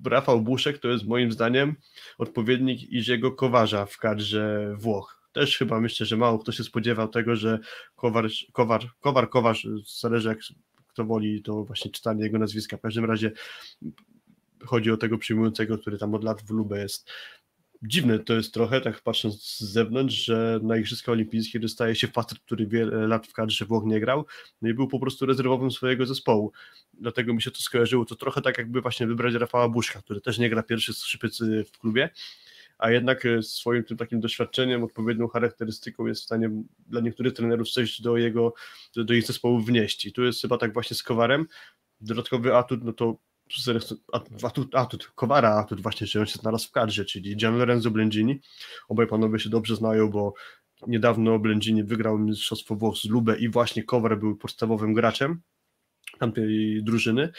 Rafał Buszek to jest moim zdaniem odpowiednik Iziego Kowarza w kadrze Włoch. Też chyba myślę, że mało kto się spodziewał tego, że Kowar, Kowar, Kowar, Kowarz, zależy jak kto woli, to właśnie czytanie jego nazwiska. W każdym razie chodzi o tego przyjmującego, który tam od lat w Lubę jest. Dziwne to jest trochę, tak patrząc z zewnątrz, że na Igrzyska Olimpijskie dostaje się facet, który wiele lat w kadrze Włoch nie grał, no i był po prostu rezerwowym swojego zespołu. Dlatego mi się to skojarzyło. To trochę tak jakby właśnie wybrać Rafała Buszka, który też nie gra pierwszy skrzypiec y, w klubie, a jednak y, swoim tym takim doświadczeniem, odpowiednią charakterystyką jest w stanie dla niektórych trenerów coś do jego, do, ich zespołu wnieść. I tu jest chyba tak właśnie z Kowarem. Dodatkowy atut, no to atut, atut, Kowara, atut właśnie, że on się znalazł w kadrze, czyli Gian Lorenzo Blendini. Obaj panowie się dobrze znają, bo niedawno Blendini wygrał Mistrzostwo Włoch z Lubę i właśnie Kowar był podstawowym graczem tamtej drużyny.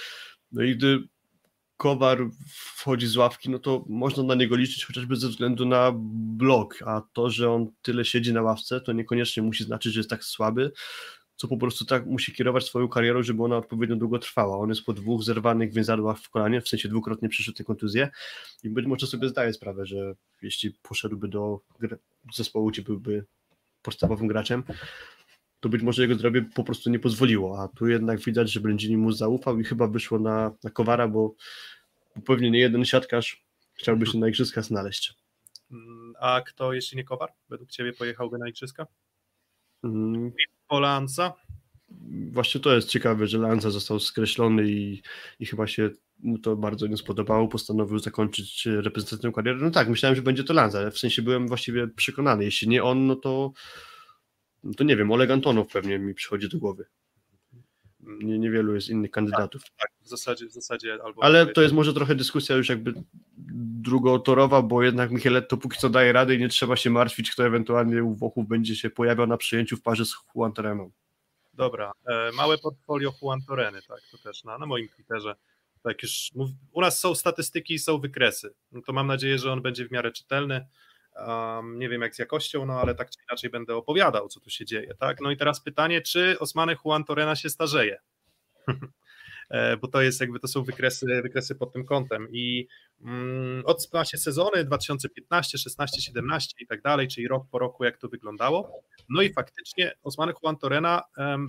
No i gdy Kowar wchodzi z ławki, no to można na niego liczyć chociażby ze względu na blok, a to, że on tyle siedzi na ławce, to niekoniecznie musi znaczyć, że jest tak słaby, co po prostu tak musi kierować swoją karierą, żeby ona odpowiednio długo trwała. On jest po dwóch zerwanych więzadłach w kolanie, w sensie dwukrotnie przeszyte kontuzje i być może sobie zdaje sprawę, że jeśli poszedłby do zespołu, gdzie byłby podstawowym graczem, to być może jego zdrowie po prostu nie pozwoliło, a tu jednak widać, że Blędzini mu zaufał i chyba wyszło na, na Kowara, bo bo pewnie nie jeden siatkarz chciałby się na igrzyskach znaleźć. Mm, A kto, jeśli nie Kowar, według Ciebie pojechałby na igrzyska? Mm, Polanca? Właśnie to jest ciekawe, że Lanza został skreślony i, i chyba się mu to bardzo nie spodobało, postanowił zakończyć reprezentacyjną karierę. No tak, myślałem, że będzie to Lanza, w sensie byłem właściwie przekonany, jeśli nie on, no to no to nie wiem, Oleg Antonow pewnie mi przychodzi do głowy. Nie, niewielu jest innych kandydatów. Tak, w zasadzie, w zasadzie albo. Ale to jest może trochę dyskusja już jakby drugotorowa, bo jednak Micheletto póki co daje radę i nie trzeba się martwić, kto ewentualnie u Włochów będzie się pojawiał na przyjęciu w parze z Juan Tereną. Dobra, e, małe portfolio Juan Toreny, tak, to też na, na moim Twitterze. Tak już mów, u nas są statystyki i są wykresy. No to mam nadzieję, że on będzie w miarę czytelny. Um, nie wiem jak z jakością, no ale tak czy inaczej będę opowiadał, co tu się dzieje, tak? No i teraz pytanie, czy Osmane Juan Torena się starzeje? <laughs> E, Bo to jest jakby, to są wykresy, wykresy pod tym kątem i mm, od właśnie sezony 2015, 16, 17 i tak dalej, czyli rok po roku jak to wyglądało, no i faktycznie Osmane Juan Torena um,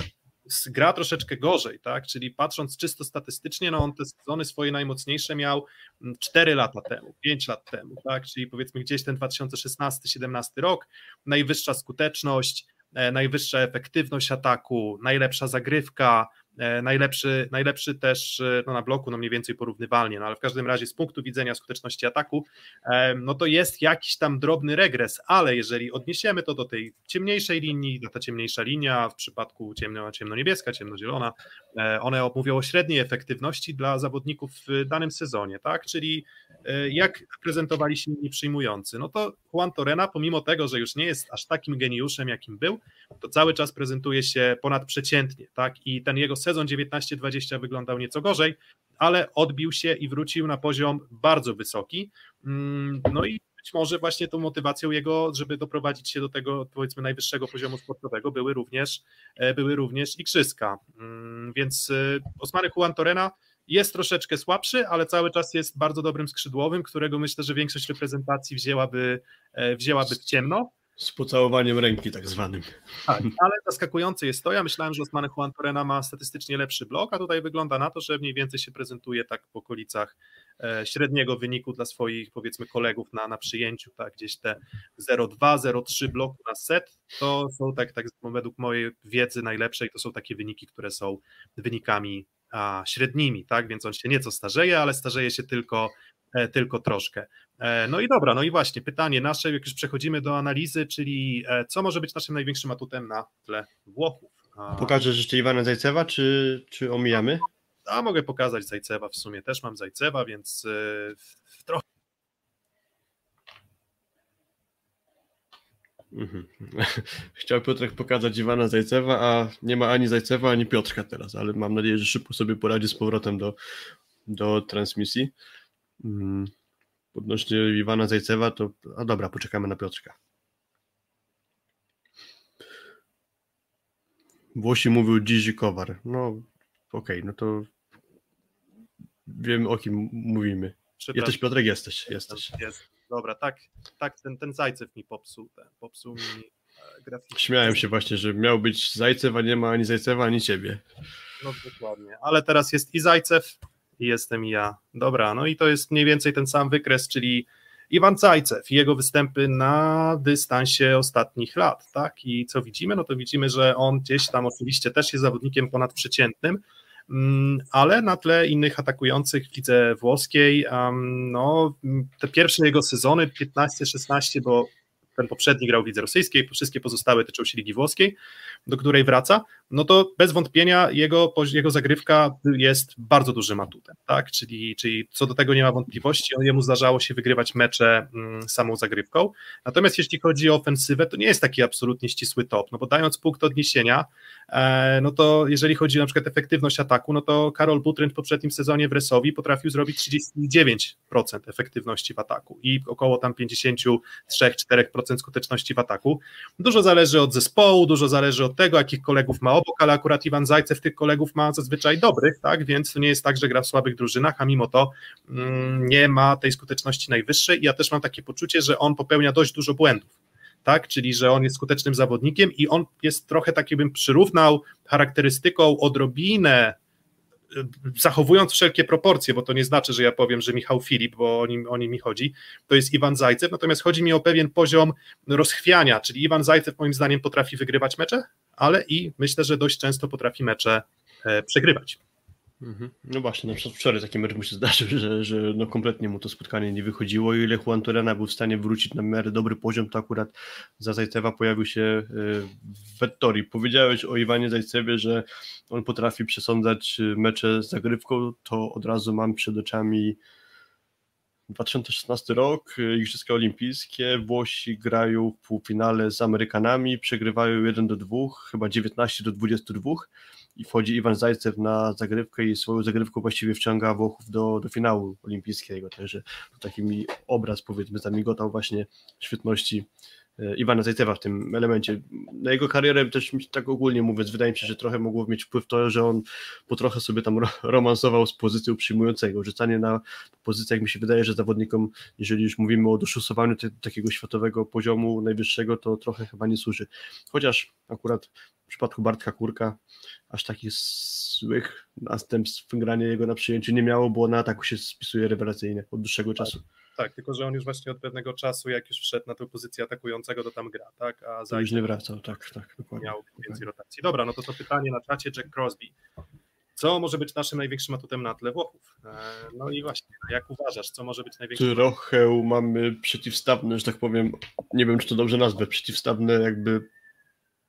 gra troszeczkę gorzej, tak? Czyli patrząc czysto statystycznie, no on te sezony swoje najmocniejsze miał 4 lata temu, 5 lat temu, tak? Czyli powiedzmy gdzieś ten 2016-17 rok, najwyższa skuteczność, e, najwyższa efektywność ataku, najlepsza zagrywka, najlepszy, najlepszy też e, no na bloku, no mniej więcej porównywalnie, no ale w każdym razie z punktu widzenia skuteczności ataku, e, no to jest jakiś tam drobny regres, ale jeżeli odniesiemy to do tej ciemniejszej linii, to ta ciemniejsza linia w przypadku ciemno, ciemno-niebieska, ciemnozielona, e, one mówią o średniej efektywności dla zawodników w danym sezonie, tak, czyli e, jak prezentowali się inni przyjmujący, no to Juan Torena, pomimo tego, że już nie jest aż takim geniuszem, jakim był, to cały czas prezentuje się ponadprzeciętnie, tak, i ten jego sezon 19-20 wyglądał nieco gorzej, ale odbił się i wrócił na poziom bardzo wysoki, Mm, no i być może właśnie tą motywacją jego, żeby doprowadzić się do tego powiedzmy najwyższego poziomu sportowego były również, e, były również igrzyska, Mm, więc e, Osmany Juan Torena jest troszeczkę słabszy, ale cały czas jest bardzo dobrym skrzydłowym, którego myślę, że większość reprezentacji wzięłaby, e, wzięłaby w ciemno. Z pocałowaniem ręki tak zwanym. Tak, ale zaskakujące jest to, ja myślałem, że Osman Juan Torena ma statystycznie lepszy blok, a tutaj wygląda na to, że mniej więcej się prezentuje tak w okolicach e, średniego wyniku dla swoich powiedzmy kolegów na, na przyjęciu, tak, gdzieś te 0,2, 0,3 bloku na set, to są tak, tak według mojej wiedzy najlepszej, to są takie wyniki, które są wynikami a, średnimi, tak, więc on się nieco starzeje, ale starzeje się tylko tylko troszkę. E, no i dobra, no i właśnie pytanie nasze, jak już przechodzimy do analizy, czyli e, co może być naszym największym atutem na tle Włochów? Pokażesz jeszcze Iwana Zajcewa, czy, czy omijamy? A mogę pokazać Zajcewa, w sumie też mam Zajcewa, więc w trochę Mhm. <laughs> Chciał Piotrek pokazać Iwana Zajcewa, a nie ma ani Zajcewa, ani Piotrka teraz, ale mam nadzieję, że szybko sobie poradzi z powrotem do, do transmisji. Mm, odnośnie Iwana Zajcewa, to a dobra, poczekamy na Piotrka. Włosi mówił Gigi Kowar. No okej, okay, no to wiem o kim mówimy. Jesteś Piotrek, jesteś. jesteś. Jest. Dobra, tak, tak ten, ten Zajcew mi popsuł, ten, popsuł mi e, grafikę. Śmiałem się właśnie, że miał być Zajcew, a nie ma ani Zajcewa, ani ciebie. No dokładnie, ale teraz jest i Zajcew, jestem ja. Dobra, no i to jest mniej więcej ten sam wykres, czyli Iwan Cajcew i jego występy na dystansie ostatnich lat, tak? I co widzimy? No to widzimy, że on gdzieś tam oczywiście też jest zawodnikiem ponadprzeciętnym, mm, ale na tle innych atakujących w lidze włoskiej, no te pierwsze jego sezony, 15-16, bo ten poprzedni grał w lidze rosyjskiej, wszystkie pozostałe tyczą się ligi włoskiej, do której wraca, no to bez wątpienia jego, jego zagrywka jest bardzo dużym atutem, tak? Czyli, czyli co do tego nie ma wątpliwości, jemu zdarzało się wygrywać mecze mm, samą zagrywką. Natomiast jeśli chodzi o ofensywę, to nie jest taki absolutnie ścisły top, no bo dając punkt odniesienia, e, no to jeżeli chodzi na przykład efektywność ataku, no to Karol Butryn w poprzednim sezonie w Resowi potrafił zrobić 39% efektywności w ataku i około tam 53-4% skuteczności w ataku. Dużo zależy od zespołu, dużo zależy od tego, jakich kolegów ma obok, ale akurat Iwan Zajcew tych kolegów ma zazwyczaj dobrych, tak, więc to nie jest tak, że gra w słabych drużynach, a mimo to mm, nie ma tej skuteczności najwyższej. I ja też mam takie poczucie, że on popełnia dość dużo błędów, tak, czyli że on jest skutecznym zawodnikiem i on jest trochę taki, bym przyrównał charakterystyką odrobinę zachowując wszelkie proporcje, bo to nie znaczy, że ja powiem, że Michał Filip, bo o nim, o nim mi chodzi, to jest Iwan Zajcew, natomiast chodzi mi o pewien poziom rozchwiania, czyli Iwan Zajcew moim zdaniem potrafi wygrywać mecze, ale i myślę, że dość często potrafi mecze e, przegrywać. Mhm. No właśnie, na przykład wczoraj taki mecz mu się zdarzył, że, że no kompletnie mu to spotkanie nie wychodziło i ile Juan Torena był w stanie wrócić na miarę dobry poziom, to akurat za Zajcewa pojawił się e, w Vettori. Powiedziałeś o Iwanie Zajcewie, że on potrafi przesądzać e, mecze z zagrywką, to od razu mam przed oczami 2016 rok, Igrzyska Olimpijskie, Włosi grają w półfinale z Amerykanami, przegrywają 1 do 2, chyba 19 do 22 i wchodzi Iwan Zajcew na zagrywkę i swoją zagrywką właściwie wciąga Włochów do, do finału olimpijskiego, także to taki mi obraz powiedzmy zamigotał właśnie świetności Iwana Zajcewa w tym elemencie. Na jego karierę też tak ogólnie mówiąc, wydaje mi się, że trochę mogło mieć wpływ to, że on po trochę sobie tam romansował z pozycją przyjmującego. Rzucanie na pozycjach mi się wydaje, że zawodnikom, jeżeli już mówimy o doszusowaniu takiego światowego poziomu najwyższego, to trochę chyba nie służy. Chociaż akurat w przypadku Bartka Kurka aż takich złych następstw granie jego na przyjęciu nie miało, bo na ataku się spisuje rewelacyjnie od dłuższego czasu tak, tylko że on już właśnie od pewnego czasu, jak już wszedł na tę pozycję atakującego, to tam gra, tak? A za już nie wracał, tak, tak, dokładnie. Miał więcej rotacji. Dobra, no to to pytanie na czacie Jack Crosby. Co może być naszym największym atutem na tle Włochów? E, no i właśnie, jak uważasz, co może być największym Trochę mamy przeciwstawne, że tak powiem, nie wiem, czy to dobrze nazwę, przeciwstawne jakby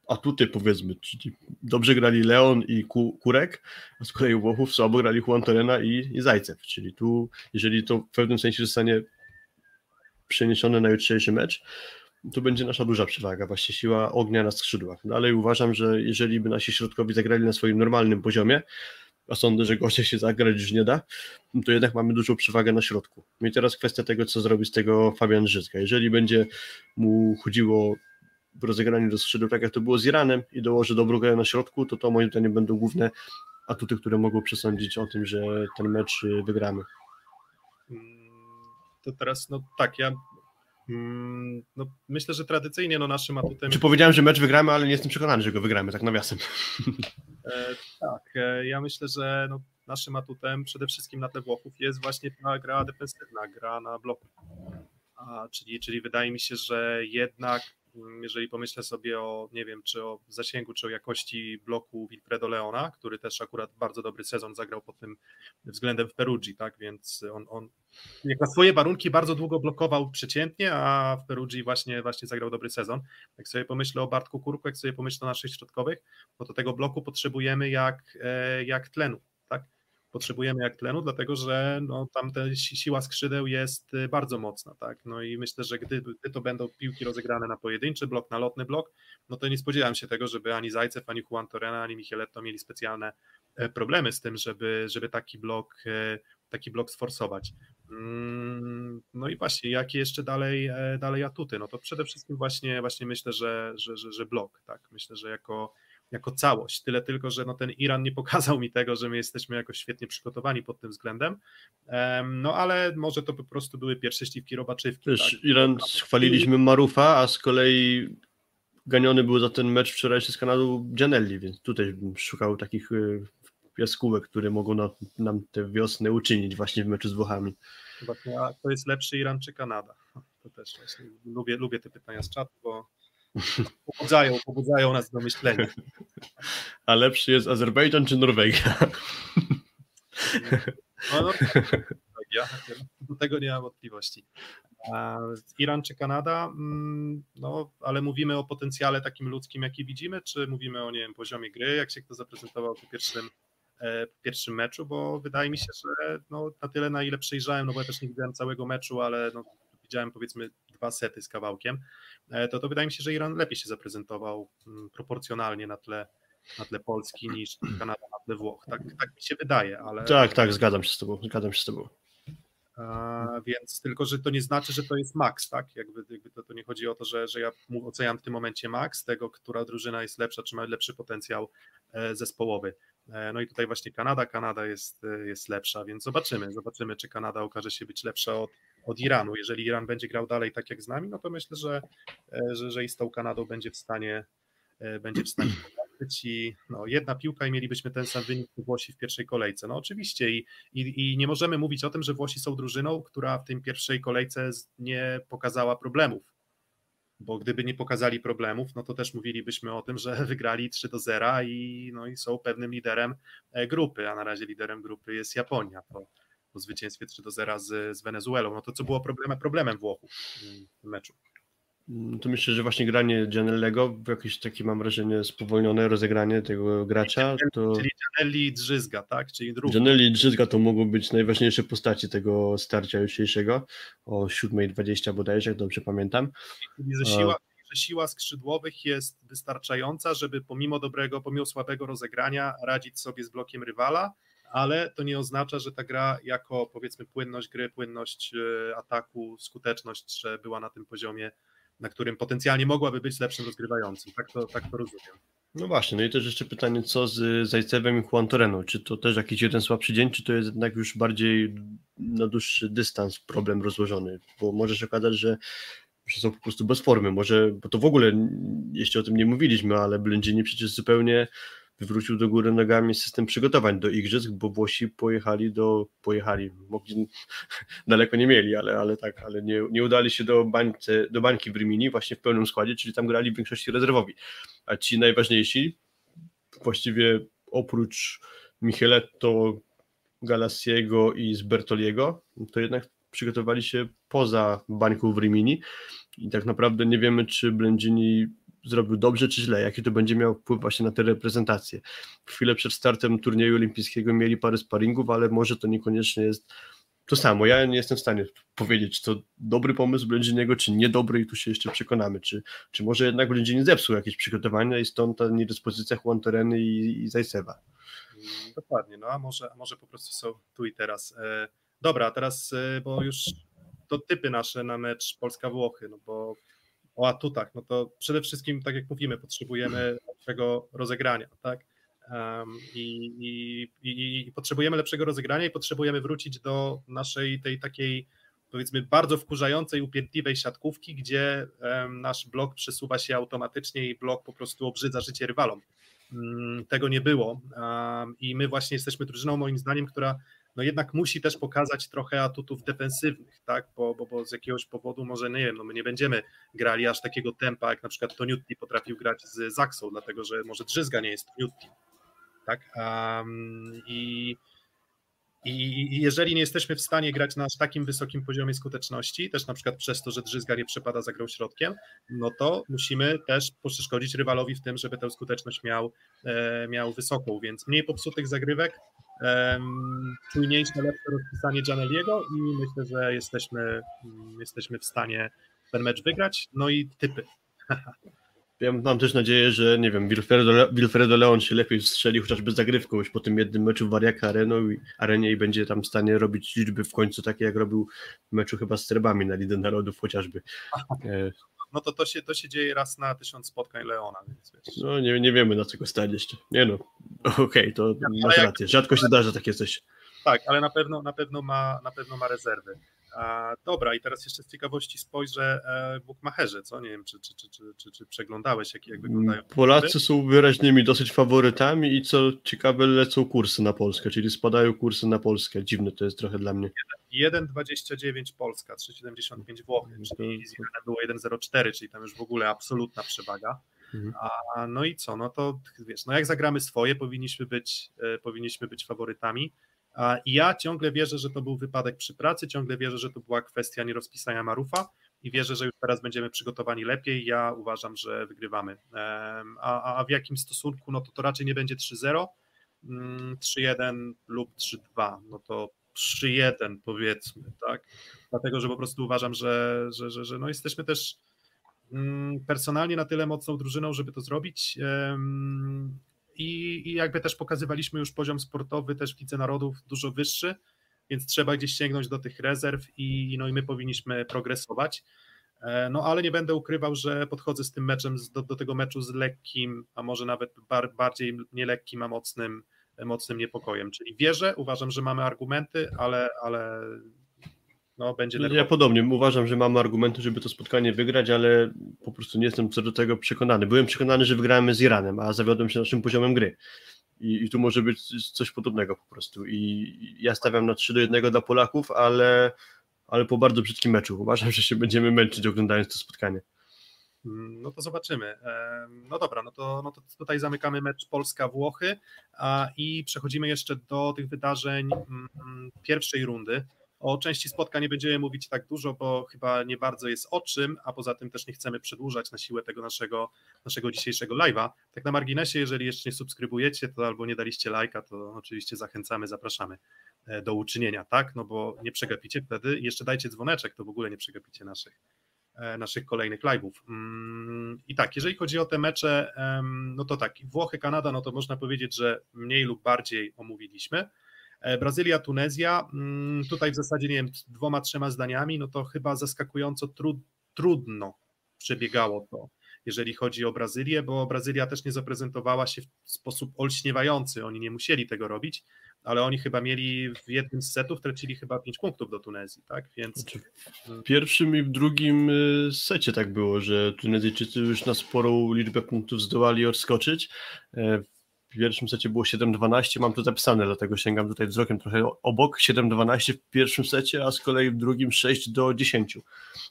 atuty powiedzmy, czyli dobrze grali Leon i Kurek, a z kolei Włochów słabo grali Juan Torena i, i Zajcew, czyli tu, jeżeli to w pewnym sensie zostanie przeniesione na jutrzejszy mecz, to będzie nasza duża przewaga, właśnie siła ognia na skrzydłach. Dalej uważam, że jeżeli by nasi środkowi zagrali na swoim normalnym poziomie, a sądzę, że gościa się zagrać już nie da, to jednak mamy dużą przewagę na środku. No i teraz kwestia tego, co zrobi z tego Fabian Życka. Jeżeli będzie mu chodziło w rozegraniu do skrzydła, tak jak to było z Iranem i dołoży dobrą grę na środku, to to moim zdaniem będą główne atuty, które mogą przesądzić o tym, że ten mecz wygramy. To teraz, no tak, ja Mm, no, myślę, że tradycyjnie no, naszym atutem... Czy powiedziałem, że mecz wygramy, ale nie jestem przekonany, że go wygramy, tak nawiasem. E, tak, e, ja myślę, że no, naszym atutem przede wszystkim na tle Włochów jest właśnie ta gra defensywna, gra na bloku. A, czyli, czyli wydaje mi się, że jednak jeżeli pomyślę sobie o, nie wiem, czy o zasięgu, czy o jakości bloku Wilfredo Leona, który też akurat bardzo dobry sezon zagrał pod tym względem w Perugii, tak, więc on, on jak na swoje warunki bardzo długo blokował przeciętnie, a w Perugii właśnie, właśnie zagrał dobry sezon. Jak sobie pomyślę o Bartku Kurku, jak sobie pomyślę o naszych środkowych, no to tego bloku potrzebujemy jak, e, jak tlenu? Potrzebujemy jak tlenu, dlatego że no, tam ta siła skrzydeł jest e, bardzo mocna, tak? No i myślę, że gdy, gdy to będą piłki rozegrane na pojedynczy blok, na lotny blok, no to nie spodziewam się tego, żeby ani Zajcew, ani Juan Torena, ani Micheletto mieli specjalne e, problemy z tym, żeby, żeby taki blok taki blok sforsować. Mm, no i właśnie, jakie jeszcze dalej, e, dalej atuty? No to przede wszystkim właśnie, właśnie myślę, że, że, że, że blok, tak? Myślę, że jako, jako całość. Tyle tylko, że no ten Iran nie pokazał mi tego, że my jesteśmy jakoś świetnie przygotowani pod tym względem. No ale może to po prostu były pierwsze śliwki robaczywki. Wiesz, tak? Iran chwaliliśmy Marufa, a z kolei ganiony był za ten mecz wczorajszy z Kanadą Gianelli, więc tutaj bym szukał takich y, jaskółek, które mogą nam, nam tę wiosnę uczynić właśnie w meczu z Włochami. Właśnie, a kto jest lepszy, Iran czy Kanada? To też właśnie lubię, lubię te pytania z czatu, bo <laughs> pobudzają, pobudzają nas do myślenia. A lepszy jest Azerbejdżan czy Norwegia? No, no, Norwegia, do tego nie mam wątpliwości. Iran czy Kanada? Mm, no, ale mówimy o potencjale takim ludzkim, jaki widzimy, czy mówimy o nie wiem, poziomie gry, jak się kto zaprezentował w pierwszym E, w pierwszym meczu, bo wydaje mi się, że no, na tyle, na ile przejrzałem, no bo ja też nie widziałem całego meczu, ale no, widziałem powiedzmy dwa sety z kawałkiem, to, to wydaje mi się, że Iran lepiej się zaprezentował mm, proporcjonalnie na tle, na tle Polski niż <clears throat> Kanada na tle Włoch. Tak, tak mi się wydaje, ale... Tak, tak, zgadzam się z tobą, zgadzam się z tobą. A, więc tylko, że to nie znaczy, że to jest max, tak? Jakby, jakby to, to nie chodzi o to, że, że ja oceniam w tym momencie max tego, która drużyna jest lepsza, czy ma lepszy potencjał e, zespołowy. E, no i tutaj właśnie Kanada, Kanada jest, e, jest lepsza, więc zobaczymy, zobaczymy, czy Kanada okaże się być lepsza od, od Iranu. Jeżeli Iran będzie grał dalej tak jak z nami, no to myślę, że, e, że, że i z tą Kanadą będzie w stanie będzie w stanie i no, jedna piłka i mielibyśmy ten sam wynik Włosi w pierwszej kolejce. No oczywiście i, i, i nie możemy mówić o tym, że Włosi są drużyną, która w tej pierwszej kolejce nie pokazała problemów bo gdyby nie pokazali problemów, no to też mówilibyśmy o tym, że <laughs> wygrali 3 do 0 i, no i są pewnym liderem e, grupy, a na razie liderem grupy jest Japonia po, po zwycięstwie 3 do 0 z, z Wenezuelą. No to co było problemem, problemem Włochów w meczu? Mm, to myślę, że właśnie granie Gianellego, jakieś takie mam wrażenie spowolnione rozegranie tego gracza. To... Czyli Gianelli i Drzyzga, tak? Czyli drugi. Gianelli i Drzyzga to mogą być najważniejsze postaci tego starcia jutrzejszego o 7.20 bodajże, jak dobrze pamiętam. Czyli że siła, że siła skrzydłowych jest wystarczająca, żeby pomimo dobrego, pomimo słabego rozegrania radzić sobie z blokiem rywala, ale to nie oznacza, że ta gra jako powiedzmy płynność gry, płynność e, ataku, skuteczność, że była na tym poziomie na którym potencjalnie mogłaby być lepszym rozgrywającym. Tak to, tak to rozumiem. No właśnie, no i też jeszcze pytanie, co z Zajcewem i Juan Toreno? Czy to też jakiś jeden słabszy dzień, czy to jest jednak już bardziej na dłuższy dystans problem rozłożony? Bo może się okazać, że są po prostu bez formy, może, bo to w ogóle jeszcze o tym nie mówiliśmy, ale Blędzini przecież zupełnie wywrócił do góry nogami system przygotowań do igrzysk, bo Włosi pojechali do, pojechali, mogli, <laughs> daleko nie mieli, ale, ale tak, ale nie, nie udali się do, bańce, do bańki w Rimini właśnie w pełnym składzie, czyli tam grali w większości rezerwowi, a ci najważniejsi, właściwie oprócz Micheletto, Galassiego i Sbertoliego, to jednak przygotowali się poza bańką w Rimini. I tak naprawdę nie wiemy, czy Blędzini zrobił dobrze czy źle, jaki to będzie miał wpływ właśnie na te reprezentacje. Chwilę przed startem turnieju olimpijskiego mieli parę sparingów, ale może to niekoniecznie jest to samo. Ja nie jestem w stanie powiedzieć, czy to dobry pomysł Blędziniego, czy niedobry i tu się jeszcze przekonamy, czy, czy może jednak Blędzini zepsuł jakieś przygotowania i stąd ta niedyspozycja Juan Tereny i, i Zajsewa. Dokładnie, no a może, a może po prostu są tu i teraz. E, dobra, teraz, e, bo już to typy nasze na mecz Polska-Włochy, no bo o atutach, no to przede wszystkim, tak jak mówimy, potrzebujemy lepszego rozegrania, tak? Um, i, i, i, potrzebujemy lepszego rozegrania i potrzebujemy wrócić do naszej tej takiej powiedzmy bardzo wkurzającej, upierdliwej siatkówki, gdzie nasz blok przesuwa się automatycznie i blok po prostu obrzydza życie rywalom. Mm, tego nie było i my właśnie jesteśmy drużyną moim zdaniem, która no jednak musi też pokazać trochę atutów defensywnych, tak, bo, bo, bo z jakiegoś powodu może, nie wiem, no my nie będziemy grali aż takiego tempa, jak na przykład Toniutti potrafił grać z Zaksą, dlatego że może Drzyzga nie jest Toniutti, tak, um, i i jeżeli nie jesteśmy w stanie grać na aż takim wysokim poziomie skuteczności, też na przykład przez to, że Drzyzga nie przepada za grą środkiem, no to musimy też przeszkodzić rywalowi w tym, żeby tę skuteczność miał, e, miał wysoką, więc mniej popsutych zagrywek, czujniejsze, lepsze rozpisanie Janeliego i myślę, że jesteśmy, jesteśmy w stanie ten mecz wygrać. No i typy. Ja mam też nadzieję, że nie wiem, Wilfredo, Wilfredo Leon się lepiej strzeli chociażby zagrywką już po tym jednym meczu w Wariaka Areną i arenie i będzie tam w stanie robić liczby w końcu takie jak robił w meczu chyba z Serbami na Lidę Narodów chociażby. <laughs> No to to się, to się dzieje raz na tysiąc spotkań Leona, więc wiesz. No nie, nie wiemy na co go stać jeszcze. Nie no, okej, okay, to ja, masz rację, rzadko się zdarza takie coś. Tak, ale na pewno, na pewno, ma, na pewno ma rezerwy. A, dobra, i teraz jeszcze z ciekawości spojrzę e, Bukmacherze, co? Nie wiem, czy, czy, czy, czy, czy, przeglądałeś, jak, jak wyglądają. Polacy są wyraźnymi dosyć faworytami i co ciekawe, lecą kursy na Polskę, czyli spadają kursy na Polskę. Dziwne to jest trochę dla mnie. 1,29 Polska, 3,75 Włochy, czyli z było 1,04, czyli tam już w ogóle absolutna przewaga. Mhm. A, no i co? No to wiesz, no jak zagramy swoje, powinniśmy być, e, powinniśmy być faworytami. I ja ciągle wierzę, że to był wypadek przy pracy, ciągle wierzę, że to była kwestia nierozpisania Marufa i wierzę, że już teraz będziemy przygotowani lepiej. Ja uważam, że wygrywamy. A, a w jakim stosunku? No to to raczej nie będzie 3-0, 3-1 mm, lub 3-2. No to 3-1 powiedzmy, tak? Dlatego, że po prostu uważam, że, że, że, że no jesteśmy też mm, personalnie na tyle mocną drużyną, żeby to zrobić i, i jakby też pokazywaliśmy już poziom sportowy też w Lidze Narodów dużo wyższy, więc trzeba gdzieś sięgnąć do tych rezerw i, no i my powinniśmy progresować. E, no ale nie będę ukrywał, że podchodzę z tym meczem, do, do tego meczu z lekkim, a może nawet bar, bardziej nie lekkim, a mocnym, mocnym niepokojem. Czyli wierzę, uważam, że mamy argumenty, ale, ale no, będzie nerwowo. Ja podobnie uważam, że mamy argumenty, żeby to spotkanie wygrać, ale po prostu nie jestem co do tego przekonany. Byłem przekonany, że wygramy z Iranem, a zawiodłem się naszym poziomem gry. I, I, tu może być coś podobnego po prostu. I ja stawiam na 3 do 1 dla Polaków, ale, ale po bardzo brzydkim meczu. Uważam, że się będziemy męczyć oglądając to spotkanie. No to zobaczymy. No dobra, no to, no to tutaj zamykamy mecz Polska-Włochy i przechodzimy jeszcze do tych wydarzeń mm, pierwszej rundy. O części spotkań nie będziemy mówić tak dużo, bo chyba nie bardzo jest o czym, a poza tym też nie chcemy przedłużać na siłę tego naszego, naszego dzisiejszego live'a. Tak na marginesie, jeżeli jeszcze nie subskrybujecie to albo nie daliście lajka, to oczywiście zachęcamy, zapraszamy e, do uczynienia, tak? No bo nie przegapicie wtedy. Jeszcze dajcie dzwoneczek, to w ogóle nie przegapicie naszych, e, naszych kolejnych live'ów. Mm, I tak, jeżeli chodzi o te mecze, no to tak, Włochy, Kanada, no to można powiedzieć, że mniej lub bardziej omówiliśmy. E, Brazylia, Tunezja, mm, tutaj w zasadzie nie wiem, dwoma, trzema zdaniami, no to chyba zaskakująco trud, trudno przebiegało to, jeżeli chodzi o Brazylię, bo Brazylia też nie zaprezentowała się w sposób olśniewający, oni nie musieli tego robić, ale oni chyba mieli w jednym z setów, tracili chyba 5 punktów do Tunezji, tak? Więc... Znaczy, w pierwszym i w drugim y, secie tak było, że Tunezyjczycy już na sporą liczbę punktów zdołali odskoczyć. W pierwszym secie było 7-12, mam to zapisane, dlatego sięgam tutaj wzrokiem trochę obok. 7-12 w pierwszym secie, a z kolei w drugim 6 do 10.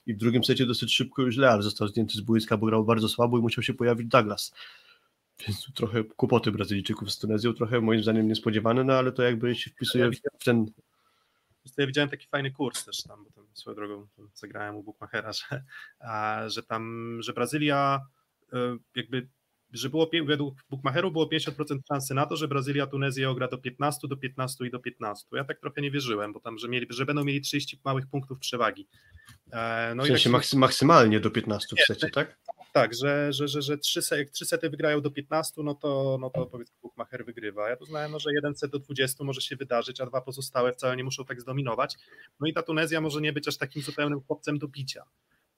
I w drugim secie dosyć szybko już Leal został zdjęty z boiska, bo grał bardzo słabo i musiał się pojawić Douglas. Więc trochę kłopoty Brazylijczyków z Tunezją, trochę moim zdaniem niespodziewane, no ale to jakby się wpisuje w ten... Ja widziałem taki fajny kurs też tam, bo tam swoją drogą zagrałem u Bukmachera, że, a, że tam, że Brazylia e, jakby że było według Bukmacherów było 50% szansy na to, że Brazylia Tunezję ogra do 15, do 15 i do 15. Ja tak trochę nie wierzyłem, bo tam, że, mieli, że będą mieli 30 małych punktów przewagi. E, no w sensie tak, maksymalnie do 15 w secie, tak? Tak, że, że, że, że trzy, jak trzy sety wygrają do 15, no to, no to powiedzmy Bukmacher wygrywa. Ja tu znałem, no, że jeden set do 20 może się wydarzyć, a dwa pozostałe wcale nie muszą tak zdominować. No i ta Tunezja może nie być aż takim zupełnym chłopcem do bicia.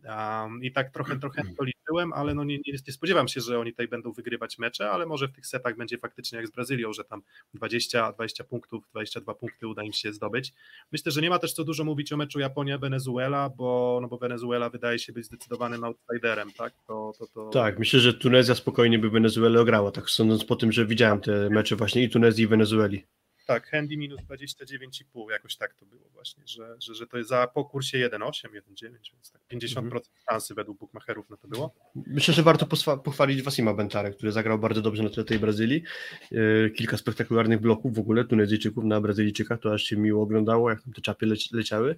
Um, I tak trochę, trochę to liczyłem, ale no nie, nie, nie, spodziewam się, że oni tutaj będą wygrywać mecze, ale może w tych setach będzie faktycznie jak z Brazylią, że tam 20, 20 punktów, 22 punkty uda im się zdobyć. Myślę, że nie ma też co dużo mówić o meczu Japonia-Wenezuela, bo, no bo Wenezuela wydaje się być zdecydowanym outsiderem, tak? To, to, to... Tak, myślę, że Tunezja spokojnie by Wenezuelę ograła, tak sądząc po tym, że widziałem te mecze właśnie i Tunezji i Wenezueli. Tak, handy minus 29,5, jakoś tak to było właśnie, że, że, że to jest za po kursie 1,8, 1,9, więc tak 50% mhm. szansy według bookmacherów na to było. Myślę, że warto pochwalić Wasima Bentare, który zagrał bardzo dobrze na tle tej Brazylii. E, kilka spektakularnych bloków w ogóle Tunezyjczyków na Brazylijczykach, to aż się miło oglądało, jak te czapy leciały.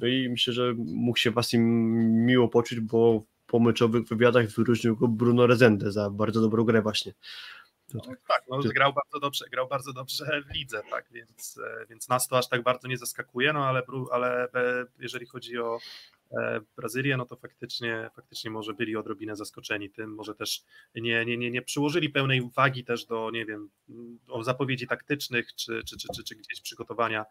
No i myślę, że mógł się Wasim miło poczuć, bo po meczowych wywiadach wyróżnił go Bruno Rezende za bardzo dobrą grę właśnie. No, tak, no, grał bardzo dobrze, grał bardzo dobrze w lidze, tak, więc, e, więc nas to aż tak bardzo nie zaskakuje, no ale, ale e, jeżeli chodzi o e, Brazylię, no to faktycznie, faktycznie może byli odrobinę zaskoczeni tym, może też nie, nie, nie, nie przyłożyli pełnej uwagi też do, nie wiem, o zapowiedzi taktycznych, czy, czy, czy, czy, czy gdzieś przygotowania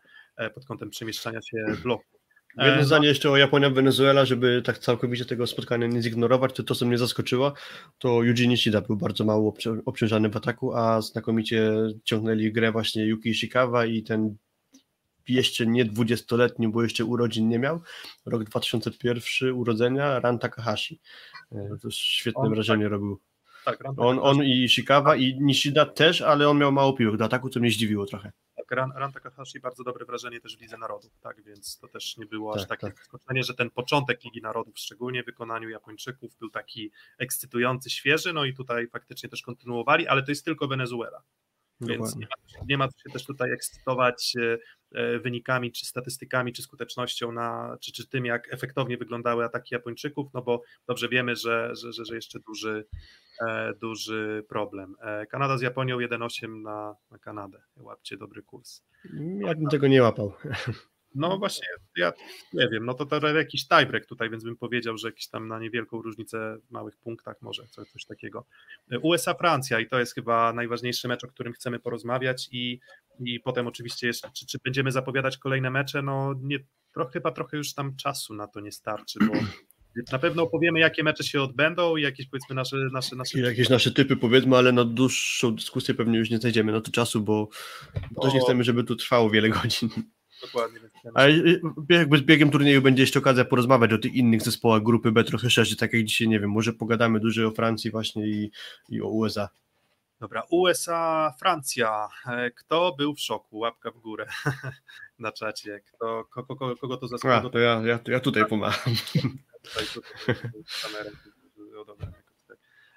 pod kątem przemieszczania się bloku. Jedno e, zdanie jeszcze o Japonia Wenezuela, żeby tak całkowicie tego spotkania nie zignorować, to to, co mnie zaskoczyło, to Yuji Nishida był bardzo mało obciążany w ataku, a znakomicie ciągnęli grę właśnie Yuki Ishikawa i ten jeszcze nie dwudziestoletni, bo jeszcze urodzin nie miał, rok 2001 urodzenia, Ran Takahashi. E, to świetne on, wrażenie tak, robił. Tak, on, on i Ishikawa i Nishida też, ale on miał mało piłek do ataku, co mnie zdziwiło trochę Ran, Ran Takahashi bardzo dobre wrażenie też w Lidze Narodów, tak, więc to też nie było tak, aż takie tak. zaskoczenie, że ten początek Ligi Narodów, szczególnie w wykonaniu Japończyków, był taki ekscytujący, świeży, no i tutaj faktycznie też kontynuowali, ale to jest tylko Wenezuela. Więc nie ma, nie ma, się też tutaj ekscytować e, e, wynikami, czy statystykami, czy skutecznością, na, czy, czy tym, jak efektownie wyglądały ataki Japończyków, no bo dobrze wiemy, że, że, że, że jeszcze duży, e, duży problem. Kanada z Japonią 1,8 na, na Kanadę. Łapcie dobry kurs. Ja bym tego nie łapał. <laughs> No właśnie, ja nie wiem, no to, to jakiś tiebreak tutaj, więc bym powiedział, że jakiś tam na niewielką różnicę w małych punktach może coś, coś takiego. USA-Francja i to jest chyba najważniejszy mecz, o którym chcemy porozmawiać i, i potem oczywiście jeszcze, czy, czy będziemy zapowiadać kolejne mecze, no nie, trochę, chyba trochę już tam czasu na to nie starczy, bo <clears throat> na pewno opowiemy, jakie mecze się odbędą i jakieś powiedzmy nasze... nasze, nasze... Jakieś nasze typy powiedzmy, ale na dłuższą dyskusję pewnie już nie znajdziemy na to czasu, bo, bo... też nie chcemy, żeby to trwało wiele godzin. Dokładnie. Ale jakby z biegiem turnieju będzie jeszcze okazja porozmawiać o tych innych zespołach grupy B trochę szerzej, tak jak dzisiaj, nie wiem, może pogadamy dłużej o Francji właśnie i, i o USA. Dobra, USA, Francja. E, kto był w szoku? Łapka w górę <laughs> na czacie. Kto, kogo, kogo, kogo to zaskoczyło? to ja, ja, ja tutaj pomagam. <laughs> Tutaj, tutaj, tutaj, tutaj,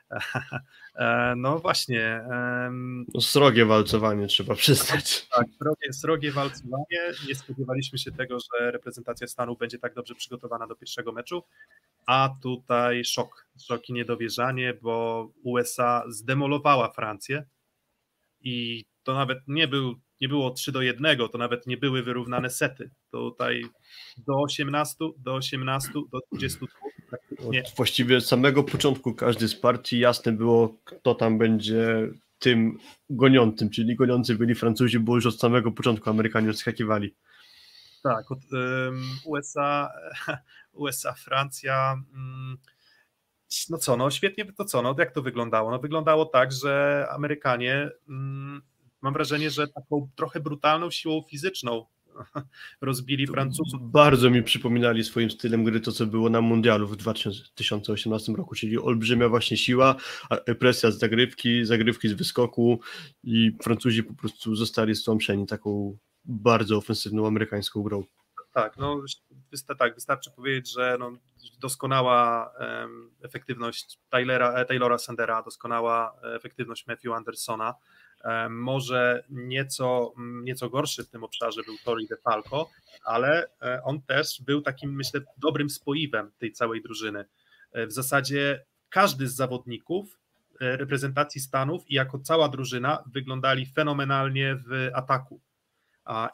<laughs> no właśnie. No srogie walcowanie trzeba przyznać. Tak, srogie, srogie walcowanie. Nie spodziewaliśmy się tego, że reprezentacja Stanu będzie tak dobrze przygotowana do pierwszego meczu, a tutaj szok, szok i niedowierzanie, bo USA zdemolowała Francję i to nawet nie, był, nie było 3 do 1, to nawet nie były wyrównane sety. Tutaj do 18, do 18, do 22 nie. Właściwie od samego początku każdy z partii jasne było, kto tam będzie tym goniącym, czyli goniący byli Francuzi, bo już od samego początku Amerykanie odskakiwali. Tak, od um, USA, <laughs> USA, Francja. Um, no co, no świetnie, to co, no jak to wyglądało? No wyglądało tak, że Amerykanie, um, mam wrażenie, że taką trochę brutalną siłą fizyczną <laughs> rozbili Francuzów. Bardzo mi przypominali swoim stylem gry to, co było na mundialu w 2018 roku, czyli olbrzymia właśnie siła, presja z zagrywki, zagrywki z wyskoku i Francuzi po prostu zostali stłamszeni taką bardzo ofensywną amerykańską grą. Tak, no tak, wystarczy powiedzieć, że no, doskonała um, efektywność Taylora, Taylora Sandera, doskonała efektywność Matthew Andersona, może nieco, nieco gorszy w tym obszarze był Tori De Falco, ale e, on też był takim, myślę, dobrym spoiwem tej całej drużyny. E, w zasadzie każdy z zawodników e, reprezentacji Stanów i jako cała drużyna wyglądali fenomenalnie w ataku.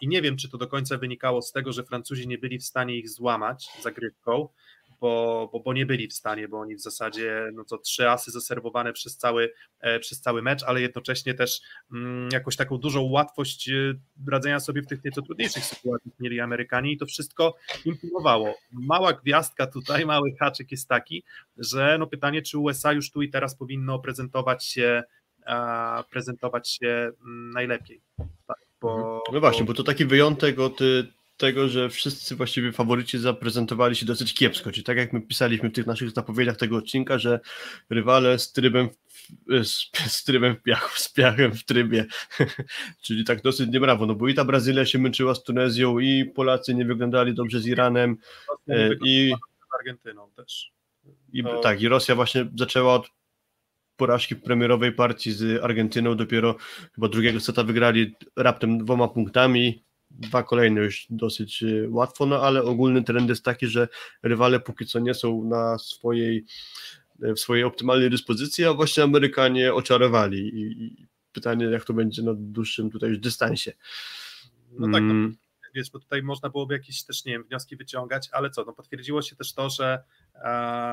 I nie wiem, czy to do końca wynikało z tego, że Francuzi nie byli w stanie ich złamać zagrywką, bo, bo, bo nie byli w stanie, bo oni w zasadzie no to trzy asy zaserwowane przez cały, e, przez cały mecz, ale jednocześnie też mm, jakąś taką dużą łatwość e, radzenia sobie w tych nieco trudniejszych sytuacjach mieli Amerykanie i to wszystko imponowało. Mała gwiazdka tutaj, mały haczyk jest taki, że no pytanie, czy USA już tu i teraz powinno prezentować się prezentować się mm, najlepiej. Tak, bo, no właśnie, bo to taki wyjątek od y, tego, że wszyscy właściwie faworyci zaprezentowali się dosyć kiepsko, czyli tak jak my pisaliśmy w tych naszych zapowiedziach tego odcinka, że rywale z trybem w, z, z trybem w piachu, z piachem w trybie, <laughs> czyli tak dosyć niebrawo, no bo i ta Brazylia się męczyła z Tunezją i Polacy nie wyglądali dobrze z Iranem e, i z Argentyną też. I, to... Tak, i Rosja właśnie zaczęła od porażki premierowej partii z Argentyną, dopiero chyba drugiego seta wygrali raptem dwoma punktami, dwa kolejne już dosyć y, łatwo, no ale ogólny trend jest taki, że rywale póki co nie są na swojej w swojej optymalnej dyspozycji, a właśnie Amerykanie oczarowali i, i pytanie jak to będzie na dłuższym tutaj już dystansie. No tak, no, mm. wiesz, bo tutaj można byłoby jakieś też, nie wiem, wnioski wyciągać, ale co, no potwierdziło się też to, że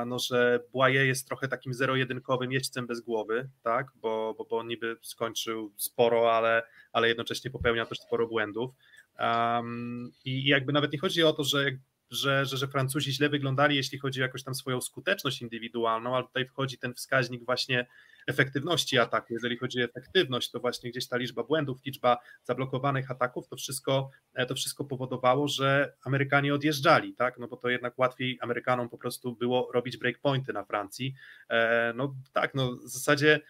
no, że Błaje jest trochę takim zero-jedynkowym jeźdźcem bez głowy, tak, bo, bo, bo on niby skończył sporo, ale, ale jednocześnie popełnia też sporo błędów. Um, I jakby nawet nie chodzi o to, że, że, że, że Francuzi źle wyglądali, jeśli chodzi o jakąś tam swoją skuteczność indywidualną, ale tutaj wchodzi ten wskaźnik właśnie efektywności ataku. Jeżeli chodzi o efektywność, to właśnie gdzieś ta liczba błędów, liczba zablokowanych ataków, to wszystko, e, to wszystko powodowało, że Amerykanie odjeżdżali, tak? No bo to jednak łatwiej Amerykanom po prostu było robić breakpointy na Francji. E, no tak, no w zasadzie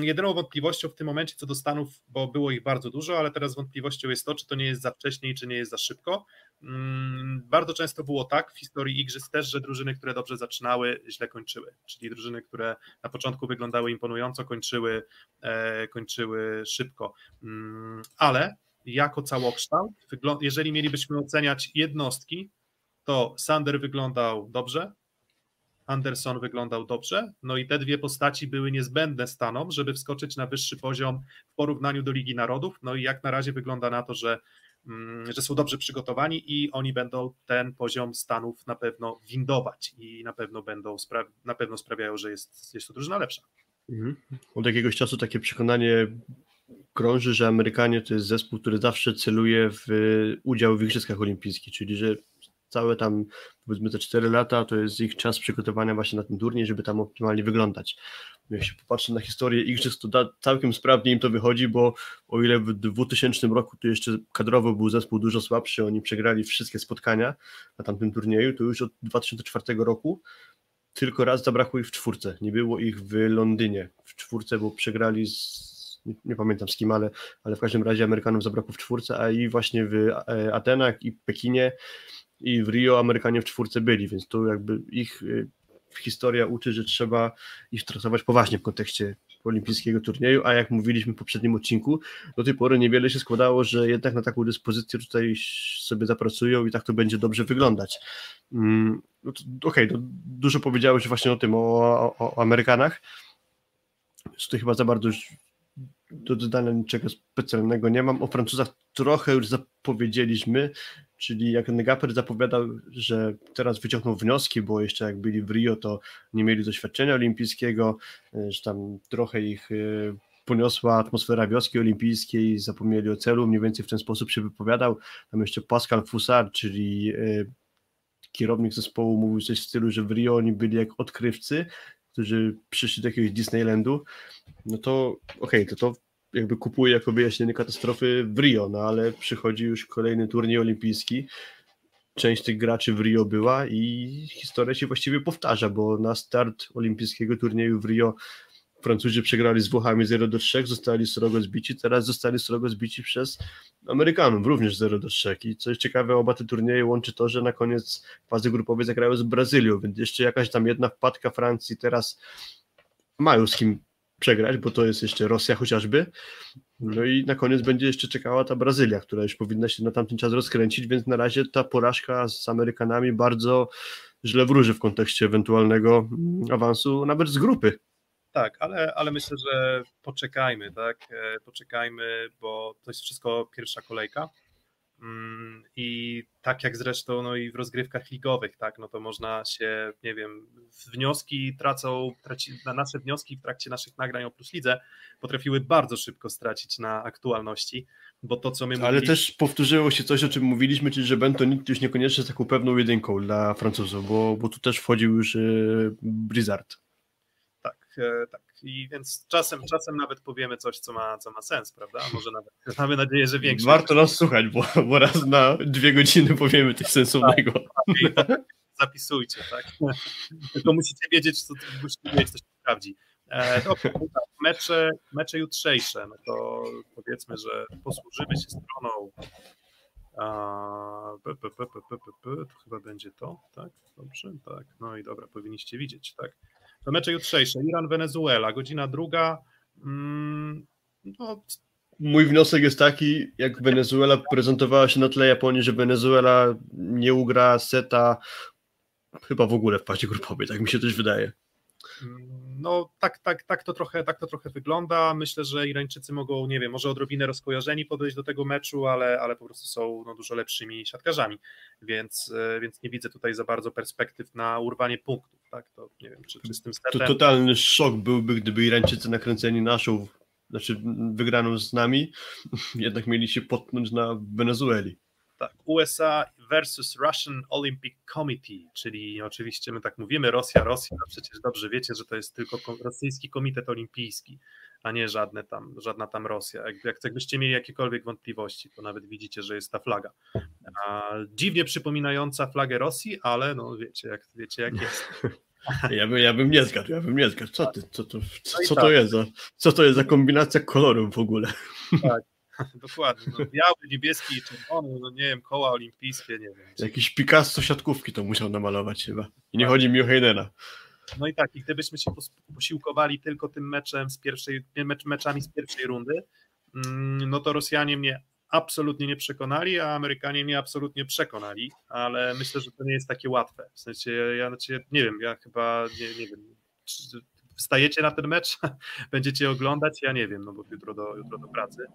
jedyną wątpliwością w tym momencie co do Stanów, bo było ich bardzo dużo, ale teraz wątpliwością jest to, czy to nie jest za wcześnie czy nie jest za szybko. Mm, bardzo często było tak w historii Igrzysk też, że drużyny, które dobrze zaczynały, źle kończyły. Czyli drużyny, które na początku wyglądały imponująco, kończyły, e, kończyły szybko. Mm, ale jako całokształt, jeżeli mielibyśmy oceniać jednostki, to Sander wyglądał dobrze, Anderson wyglądał dobrze, no i te dwie postaci były niezbędne Stanom, żeby wskoczyć na wyższy poziom w porównaniu do Ligi Narodów, no i jak na razie wygląda na to, że, mm, że są dobrze przygotowani i oni będą ten poziom Stanów na pewno windować i na pewno będą, na pewno sprawiają, że jest, jest to drużyna lepsza. Mhm. Od jakiegoś czasu takie przekonanie krąży, że Amerykanie to jest zespół, który zawsze celuje w udział w Igrzyskach Olimpijskich, czyli że całe tam powiedzmy te 4 lata to jest ich czas przygotowania właśnie na ten turniej, żeby tam optymalnie wyglądać. Jak się popatrzy na historię igrzysk, to da, całkiem sprawnie im to wychodzi, bo o ile w 2000 roku to jeszcze kadrowo był zespół dużo słabszy, oni przegrali wszystkie spotkania na tamtym turnieju, to już od 2004 roku tylko raz zabrakło ich w czwórce. Nie było ich w Londynie w czwórce, bo przegrali z nie, nie, pamiętam z kim, ale, ale w każdym razie Amerykanom zabrakło w czwórce, a i właśnie w e, Atenach i Pekinie i w Rio Amerykanie w czwórce byli, więc tu jakby ich y, historia uczy, że trzeba ich traktować poważnie w kontekście olimpijskiego turnieju, a jak mówiliśmy w poprzednim odcinku, do tej pory niewiele się składało, że jednak na taką dyspozycję tutaj sobie zapracują i tak to będzie dobrze wyglądać. Mm, no Okej, okay, dużo powiedziałeś właśnie o tym, o, o, o Amerykanach, tutaj chyba za bardzo do dodania niczego specjalnego nie mam. O Francuzach trochę już zapowiedzieliśmy, czyli jak Negaper zapowiadał, że teraz wyciągnął wnioski, bo jeszcze jak byli w Rio, to nie mieli doświadczenia olimpijskiego, e, że tam trochę ich e, poniosła atmosfera wioski olimpijskiej, zapomnieli o celu, mniej więcej w ten sposób się wypowiadał. Tam jeszcze Pascal Foussard, czyli e, kierownik zespołu, mówił coś w stylu, że w Rio oni byli jak odkrywcy, którzy przyszli do jakiegoś Disneylandu, no to okej, okay, to to jakby jako wyjaśnienie katastrofy w Rio, no ale przychodzi już kolejny turniej olimpijski, część tych graczy w Rio była i historia się właściwie powtarza, bo na start olimpijskiego turnieju w Rio Francuzi przegrali z Włochami 0 do 3, zostali srogo zbici, teraz zostali srogo zbici przez Amerykanów, również 0 do 3. I coś ciekawe, oba te turnieje łączy to, że na koniec fazy grupowej zagrają z Brazylią, więc jeszcze jakaś tam jedna wpadka Francji teraz mają z kim przegrać, bo to jest jeszcze Rosja chociażby. No i na koniec będzie jeszcze czekała ta Brazylia, która już powinna się na tamten czas rozkręcić, więc na razie ta porażka z Amerykanami bardzo źle wróży w kontekście ewentualnego awansu nawet z grupy. Tak, ale, ale myślę, że poczekajmy, tak? E, poczekajmy, bo to jest wszystko pierwsza kolejka. Mm, I tak jak zresztą no i w rozgrywkach ligowych, tak, no to można się, nie wiem, wnioski tracą, traci, na nasze wnioski w trakcie naszych nagrań o Plus Lidze potrafiły bardzo szybko stracić na aktualności, bo to co my Ale też powtórzyło się coś, o czym mówiliśmy, czyli że Bentonit już niekoniecznie jest taką pewną jedynką dla Francuzów, bo, bo tu też wchodził już yy, Blizzard. Tak, e, tak. I więc czasem, czasem nawet powiemy coś, co ma, co ma sens, prawda? A może nawet mamy nadzieję, że większy. Warto nas słuchać, bo, bo raz na dwie godziny powiemy coś sensownego. Tak, tak, zapisujcie, tak? Tylko musicie wiedzieć, co, musicie wiedzieć, co się sprawdzi. E, no tak, mecze, mecze jutrzejsze, no to powiedzmy, że posłużymy się stroną a, p, p, p, to chyba będzie to, tak? Dobrze, tak. No i dobra, powinniście widzieć, tak. To mecze jutrzejsze, Iran-Wenezuela, godzina druga. Mm, no, Mój wniosek jest taki, jak Wenezuela prezentowała się na tle Japonii, że Wenezuela nie ugra seta chyba w ogóle w fazie grupowej, tak mi się też wydaje. No tak, tak, tak, to trochę, tak to trochę wygląda. Myślę, że Irańczycy mogą, nie wiem, może odrobinę rozkojarzeni podejść do tego meczu, ale, ale po prostu są no, dużo lepszymi siatkarzami, więc, e, więc nie widzę tutaj za bardzo perspektyw na urwanie punktów. Tak? To nie wiem, czy, czy z tym setem... To totalny szok byłby, gdyby Irańczycy nakręceni naszą, znaczy wygraną z nami, <laughs> jednak mieli się potknąć na Wenezueli. Tak, USA versus Russian Olympic Committee, czyli oczywiście my tak mówimy Rosja, Rosja, a przecież dobrze wiecie, że to jest tylko rosyjski komitet olimpijski, a nie żadne tam, żadna tam Rosja. Jak, jak, jakbyście mieli jakiekolwiek wątpliwości, to nawet widzicie, że jest ta flaga. A, dziwnie przypominająca flagę Rosji, ale no wiecie, jak, wiecie jak jest. <laughs> Ja bym, ja bym nie zgadł, ja bym nie zgadł. Co, ty, co, to, co, co to jest za, co to jest za kombinacja kolorów w ogóle? Tak, <laughs> Dokładnie. No, biały, niebieski, czerwony, no nie wiem, koła olimpijskie, nie wiem. Jakiś Picasso siatkówki to musiał namalować chyba. I nie chodzi mi o Heinena. No i tak, i gdybyśmy się posiłkowali tylko tym meczem z pierwszej, mecz, meczami z pierwszej rundy, mm, no to Rosjanie mnie absolutnie nie przekonali, a Amerykanie mnie absolutnie przekonali, ale myślę, że to nie jest takie łatwe. W sensie, ja znaczy, nie wiem, ja chyba nie, nie wiem, wstajecie na ten mecz, <laughs> będziecie oglądać, ja nie wiem, no bo jutro do, jutro do pracy,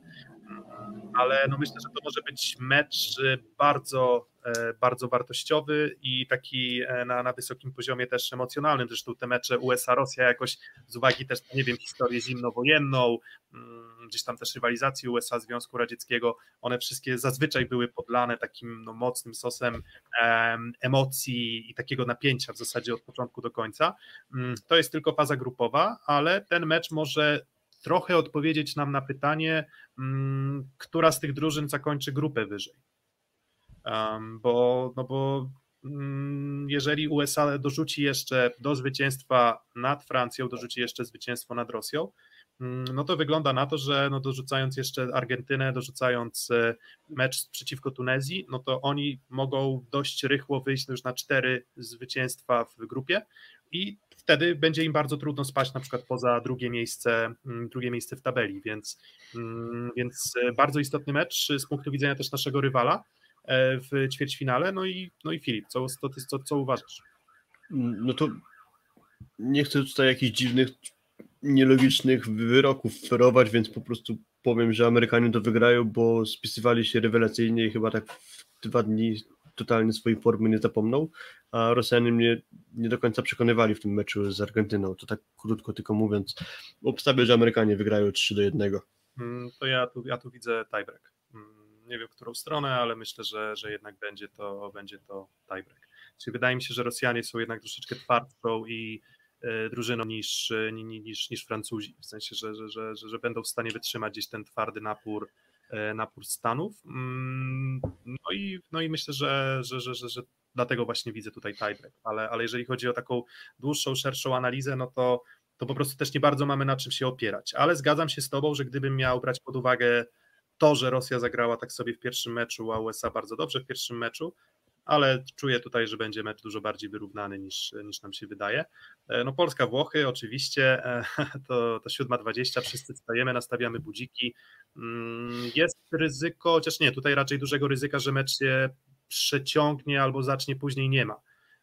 ale no myślę, że to może być mecz bardzo, e, bardzo wartościowy i taki e, na, na wysokim poziomie też emocjonalnym, zresztą te mecze USA-Rosja jakoś z uwagi też, nie wiem, historię zimnowojenną, mm, gdzieś tam też rywalizacji USA Związku Radzieckiego, one wszystkie zazwyczaj były podlane takim no, mocnym sosem emocji i takiego napięcia w zasadzie od początku do końca. Mm, to jest tylko faza grupowa, ale ten mecz może trochę odpowiedzieć nam na pytanie, mm, która z tych drużyn zakończy grupę wyżej. Bo, no bo mm, jeżeli USA dorzuci jeszcze do zwycięstwa nad Francją, dorzuci jeszcze zwycięstwo nad Rosją, Mm, no to wygląda na to, że no dorzucając jeszcze Argentynę, dorzucając e, mecz przeciwko Tunezji, no to oni mogą dość rychło wyjść już na cztery zwycięstwa w grupie i wtedy będzie im bardzo trudno spać na przykład poza drugie miejsce, mm, drugie miejsce w tabeli, więc, więc e, bardzo istotny mecz z punktu widzenia też naszego rywala w ćwierćfinale, no i, no i Filip, co, co, co, co uważasz? No to nie chcę tutaj jakichś dziwnych nielogicznych wyroków ferować, więc po prostu powiem, że Amerykanie to wygrają, bo spisywali się rewelacyjnie i chyba tak w dwa dni totalnie swojej formy nie zapomną, a Rosjanie mnie nie do końca przekonywali w tym meczu z Argentyną. To tak krótko tylko mówiąc, obstawię, że Amerykanie wygrają 3 do 1. Mm, to ja tu, ja tu widzę tiebreak. Nie wiem, którą stronę, ale myślę, że, że jednak będzie to, będzie to tiebreak. Czyli wydaje mi się, że Rosjanie są jednak troszeczkę twardszą i E, drużyną niż, niż, niż Francuzi, w sensie, że, że, że, że będą w stanie wytrzymać gdzieś ten twardy napór, e, napór Stanów. Mm, no i, no i myślę, że, że, że, że, że dlatego właśnie widzę tutaj tiebreak, ale, ale jeżeli chodzi o taką dłuższą, szerszą analizę, no to, to po prostu też nie bardzo mamy na czym się opierać, ale zgadzam się z Tobą, że gdybym miał brać pod uwagę to, że Rosja zagrała tak sobie w pierwszym meczu, a USA bardzo dobrze w pierwszym meczu, ale czuję tutaj, że będzie mecz dużo bardziej wyrównany niż, niż nam się wydaje. E, no Polska-Włochy oczywiście, e, <laughs> to, to 7.20, wszyscy wstajemy, nastawiamy budziki. Mm, jest ryzyko, chociaż nie, tutaj raczej dużego ryzyka, że mecz się przeciągnie albo zacznie później nie ma.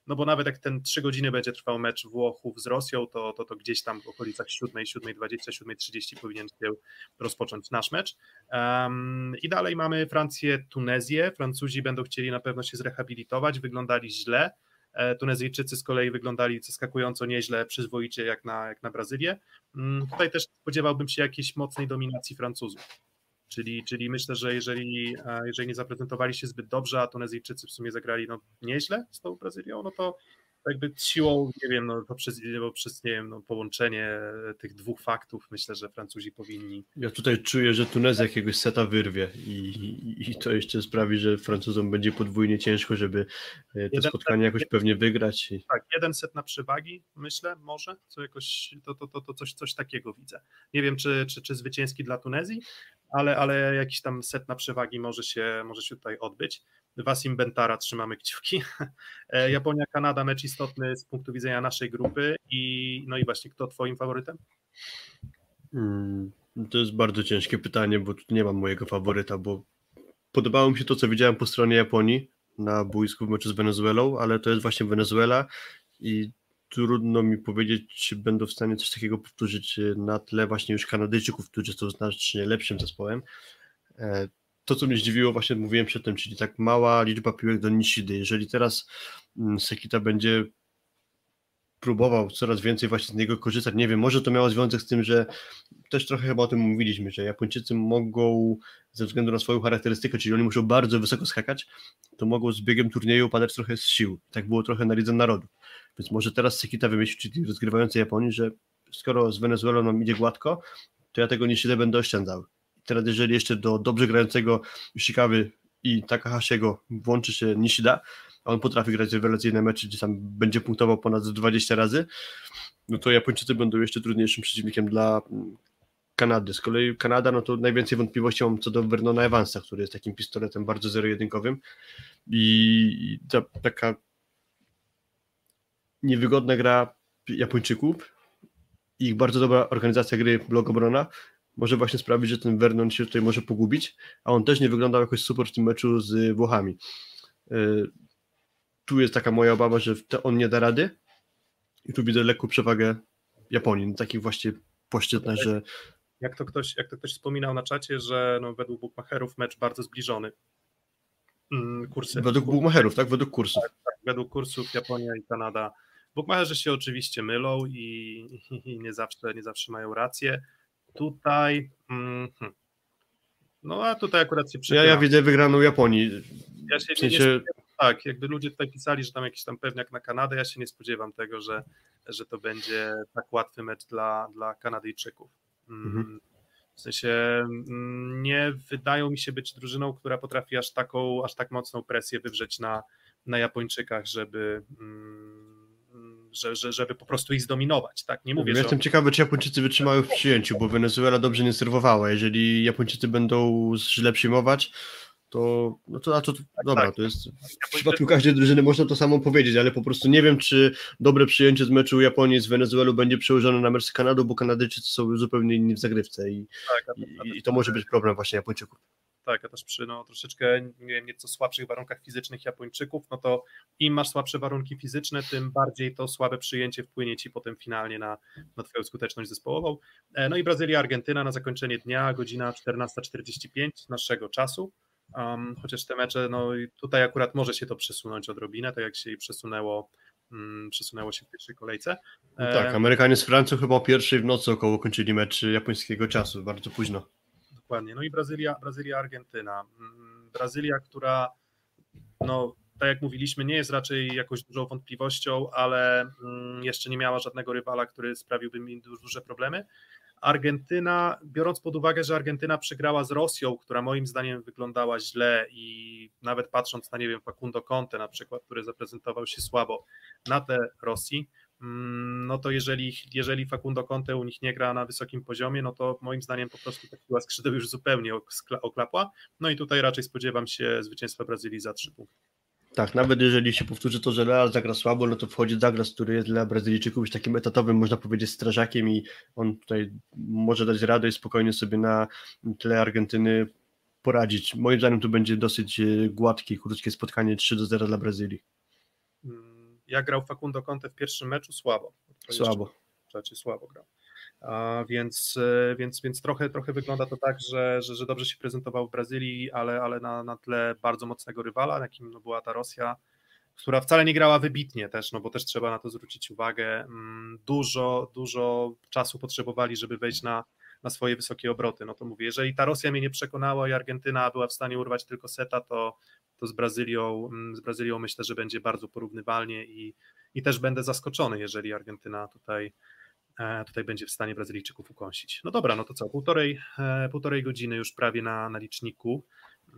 No bo nawet jak ten 3 godziny będzie trwał mecz Włochów z Rosją, to, to, to gdzieś tam w okolicach 7, 7.20, 7.30 powinien się rozpocząć nasz mecz. Um, I dalej mamy Francję, Tunezję. Francuzi będą chcieli na pewno się zrehabilitować, wyglądali źle. E, Tunezyjczycy z kolei wyglądali zaskakująco nieźle, przyzwoicie jak na, jak na Brazylię. Um, tutaj też spodziewałbym się jakiejś mocnej dominacji Francuzów. Czyli, czyli myślę, że jeżeli, jeżeli nie zaprezentowali się zbyt dobrze, a Tunezyjczycy w sumie zagrali no, nieźle z tą Brazylią, no to jakby siłą, nie wiem, no, poprzez, poprzez nie wiem, no, połączenie tych dwóch faktów, myślę, że Francuzi powinni. Ja tutaj czuję, że Tunezja jakiegoś seta wyrwie i, i, i to jeszcze sprawi, że Francuzom będzie podwójnie ciężko, żeby e, to jeden spotkanie set, jakoś pewnie wygrać. I... Tak, jeden set na przewagi, myślę, może, co jakoś, to, to, to, to coś, coś takiego widzę. Nie wiem, czy, czy, czy zwycięski dla Tunezji, ale, ale jakiś tam set na przewagi może się, może się tutaj odbyć. Wasim Bentara trzymamy kciuki. <laughs> E, Japonia, Kanada, mecz istotny z punktu widzenia naszej grupy i no i właśnie kto twoim faworytem? Hmm, to jest bardzo ciężkie pytanie, bo nie mam mojego faworyta, bo podobało mi się to, co widziałem po stronie Japonii na boisku w meczu z Wenezuelą, ale to jest właśnie Wenezuela i trudno mi powiedzieć, czy będą w stanie coś takiego powtórzyć na tle właśnie już Kanadyjczyków, którzy są znacznie lepszym zespołem. E, to, co mnie zdziwiło, właśnie mówiłem przedtem, czyli tak mała liczba piłek do Nishidy. Jeżeli teraz mm, Sekita będzie próbował coraz więcej właśnie z niego korzystać, nie wiem, może to miało związek z tym, że też trochę chyba o tym mówiliśmy, że Japończycy mogą ze względu na swoją charakterystykę, czyli oni muszą bardzo wysoko skakać, to mogą z biegiem turnieju padać trochę z sił. Tak było trochę na Lidze Narodów. Więc może teraz Sekita wymyślić, czyli rozgrywający Japonii, że skoro z Wenezuelą nam idzie gładko, to ja tego Nishidę będę oszczędzał teraz jeżeli jeszcze do dobrze grającego Shikawy i Takahashiego włączy się Nishida, a on potrafi grać rewelacyjne mecze, gdzie tam będzie punktował ponad 20 razy, no to Japończycy będą jeszcze trudniejszym przeciwnikiem dla mm, Kanady. Z kolei Kanada, no to najwięcej wątpliwości mam co do Vernona Evansa, który jest takim pistoletem bardzo zero-jedynkowym i ta taka niewygodna gra Japończyków i ich bardzo dobra organizacja gry blok obrona może właśnie sprawić, że ten Vernon się tutaj może pogubić, a on też nie wyglądał jakoś super w tym meczu z Włochami. E, tu jest taka moja obawa, że on nie da rady i tu widzę lekką przewagę Japonii, na takich właśnie płaszczyznach, że jak to ktoś, jak to ktoś wspominał na czacie, że no, według bookmacherów mecz bardzo zbliżony. Mm, kursy. Według bookmacherów, tak? Według kursów. Tak, tak, według kursów Japonia i Kanada. Bookmacherzy się oczywiście mylą i, i, nie, zawsze, nie zawsze mają rację. Tutaj. Mm, no a tutaj akurat się przyjęło. Ja, ja widzę wygraną Japonii. Ja się, w sensie... nie, tak, jakby ludzie tutaj pisali, że tam jakiś tam pewniak na Kanadę, ja się nie spodziewam tego, że, że to będzie tak łatwy mecz dla, dla Kanadyjczyków. Mm, mhm. W sensie mm, nie wydają mi się być drużyną, która potrafi aż taką, aż tak mocną presję wywrzeć na, na Japończykach, żeby, że, że, żeby po prostu ich zdominować. Tak? Nie mówię, Jestem ciekawy, czy Japończycy wytrzymają w przyjęciu, bo Wenezuela dobrze nie serwowała. Jeżeli Japończycy będą źle przyjmować, to, no to, to tak, dobra, tak. to jest w przypadku każdej drużyny można to samo powiedzieć, ale po prostu nie wiem, czy dobre przyjęcie z meczu Japonii z Wenezuelą będzie przełożone na mecz z Kanadą, bo Kanadyjczycy są zupełnie inni w zagrywce i, tak, i, i to może być problem właśnie Japończyków tak, a też przy no, troszeczkę nie wiem, nieco słabszych warunkach fizycznych Japończyków, no to im masz słabsze warunki fizyczne, tym bardziej to słabe przyjęcie wpłynie ci potem finalnie na, na twoją skuteczność zespołową. E, no i Brazylia, Argentyna na zakończenie dnia, godzina 14.45 naszego czasu. Um, chociaż te mecze, no tutaj akurat może się to przesunąć odrobinę, tak jak się przesunęło, um, przesunęło się w pierwszej kolejce. No tak, Amerykanie z Francją chyba o pierwszej w nocy około kończyli mecz japońskiego czasu, bardzo późno dokładnie. No i Brazylia, Brazylia, Argentyna. Mm, Brazylia, która no, tak jak mówiliśmy, nie jest raczej jakąś dużą wątpliwością, ale mm, jeszcze nie miała żadnego rywala, który sprawiłby mi duże problemy. Argentyna, biorąc pod uwagę, że Argentyna przegrała z Rosją, która moim zdaniem wyglądała źle i nawet patrząc na, nie wiem, Facundo Conte na przykład, który zaprezentował się słabo na te Rosji, no to jeżeli, jeżeli Facundo Conte u nich nie gra na wysokim poziomie, no to moim zdaniem po prostu ta siła skrzydeł już zupełnie oklapła. No i tutaj raczej spodziewam się zwycięstwa Brazylii za trzy punkty. Tak, nawet jeżeli się powtórzy to, że Real zagra słabo, no to wchodzi Douglas, który jest dla Brazylijczyków już takim etatowym, można powiedzieć, strażakiem i on tutaj może dać radę i spokojnie sobie na tle Argentyny poradzić. Moim zdaniem to będzie dosyć e, gładkie, krótkie spotkanie 3 do 0 dla Brazylii. Jak grał Facundo Conte w pierwszym meczu? Słabo. Słabo. Rzeczy słabo grał. A więc, e, więc, więc trochę, trochę wygląda to tak, że, że, że dobrze się prezentował w Brazylii, ale, ale na, na tle bardzo mocnego rywala, jakim no, była ta Rosja, która wcale nie grała wybitnie też, no bo też trzeba na to zwrócić uwagę. Mm, Dużo, dużo czasu potrzebowali, żeby wejść na, na swoje wysokie obroty. No to mówię, jeżeli ta Rosja mnie nie przekonała i Argentyna była w stanie urwać tylko seta, to, to z Brazylią, mm, z Brazylią myślę, że będzie bardzo porównywalnie i, i też będę zaskoczony, jeżeli Argentyna tutaj, e, tutaj będzie w stanie Brazylijczyków ukąsić. No dobra, no to co, półtorej, e, półtorej godziny już prawie na, na liczniku.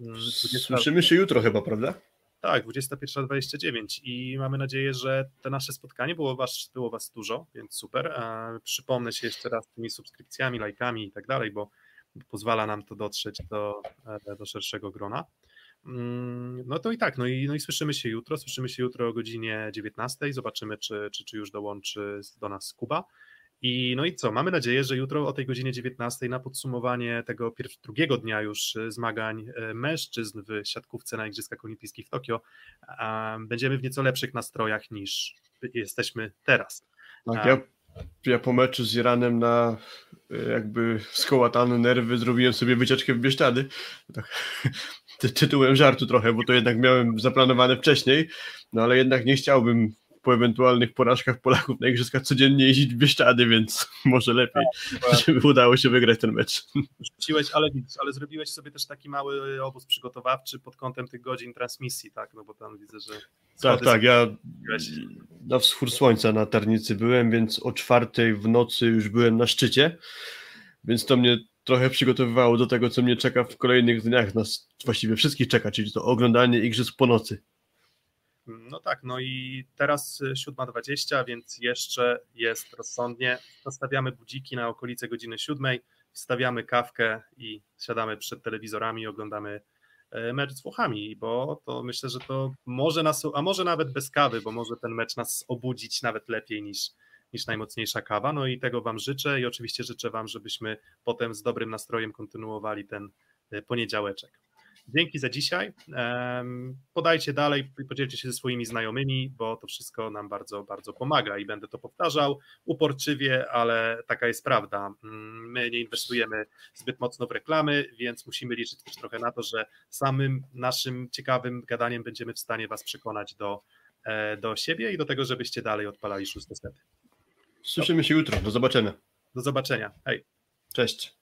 Mm, 20 Słyszymy się jutro chyba, prawda? tak, 21.29 i mamy nadzieję, że to nasze spotkanie było was, było was dużo, więc super. E, przypomnę się jeszcze raz tymi subskrypcjami, lajkami i tak dalej, bo pozwala nam to dotrzeć do, do szerszego grona. Mm, No to i tak, no i, no i słyszymy się jutro, słyszymy się jutro o godzinie 19, zobaczymy czy, czy, czy już dołączy do nas Kuba. I no i co, mamy nadzieję, że jutro o tej godzinie 19 na podsumowanie tego pier- drugiego dnia już y, zmagań y, mężczyzn w siatkówce na Igrzyskach Olimpijskich w Tokio będziemy w nieco lepszych nastrojach niż jesteśmy teraz. Tak, ja, ja po meczu z Iranem na e, jakby skołatane nerwy zrobiłem sobie wycieczkę w Bieszczady. Tak, tytułem żartu trochę, bo to jednak miałem zaplanowane wcześniej, no ale jednak nie chciałbym po ewentualnych porażkach Polaków na igrzyskach codziennie jeździć w Bieszczady, więc <laughs> może lepiej, żeby udało się wygrać ten mecz. <laughs> Rzuciłeś, ale ale zrobiłeś sobie też taki mały obóz przygotowawczy pod kątem tych godzin transmisji, tak? No bo tam widzę, że. Tak, tak, ja na wschód słońca na Tarnicy byłem, więc o czwartej w nocy już byłem na szczycie, więc to mnie trochę przygotowywało do tego, co mnie czeka w kolejnych dniach, nas właściwie wszystkich czeka, czyli to oglądanie igrzysk po nocy. No tak, no i teraz y, 7.20, więc jeszcze jest rozsądnie. Nastawiamy budziki na okolice godziny 7, wstawiamy kawkę i siadamy przed telewizorami i oglądamy e, mecz z Włochami, bo to myślę, że to może nas, a może nawet bez kawy, bo może ten mecz nas obudzić nawet lepiej niż, niż najmocniejsza kawa. No i tego Wam życzę i oczywiście życzę Wam, żebyśmy potem z dobrym nastrojem kontynuowali ten e, poniedziałeczek. Dzięki za dzisiaj. Podajcie dalej, podzielcie się ze swoimi znajomymi, bo to wszystko nam bardzo, bardzo pomaga i będę to powtarzał uporczywie, ale taka jest prawda. Mm, My nie inwestujemy zbyt mocno w reklamy, więc musimy liczyć też trochę na to, że samym naszym ciekawym gadaniem będziemy w stanie Was przekonać do, e, do siebie i do tego, żebyście dalej odpalali szóste sety. Słyszymy się jutro, do zobaczenia. Do zobaczenia. Hej. Cześć.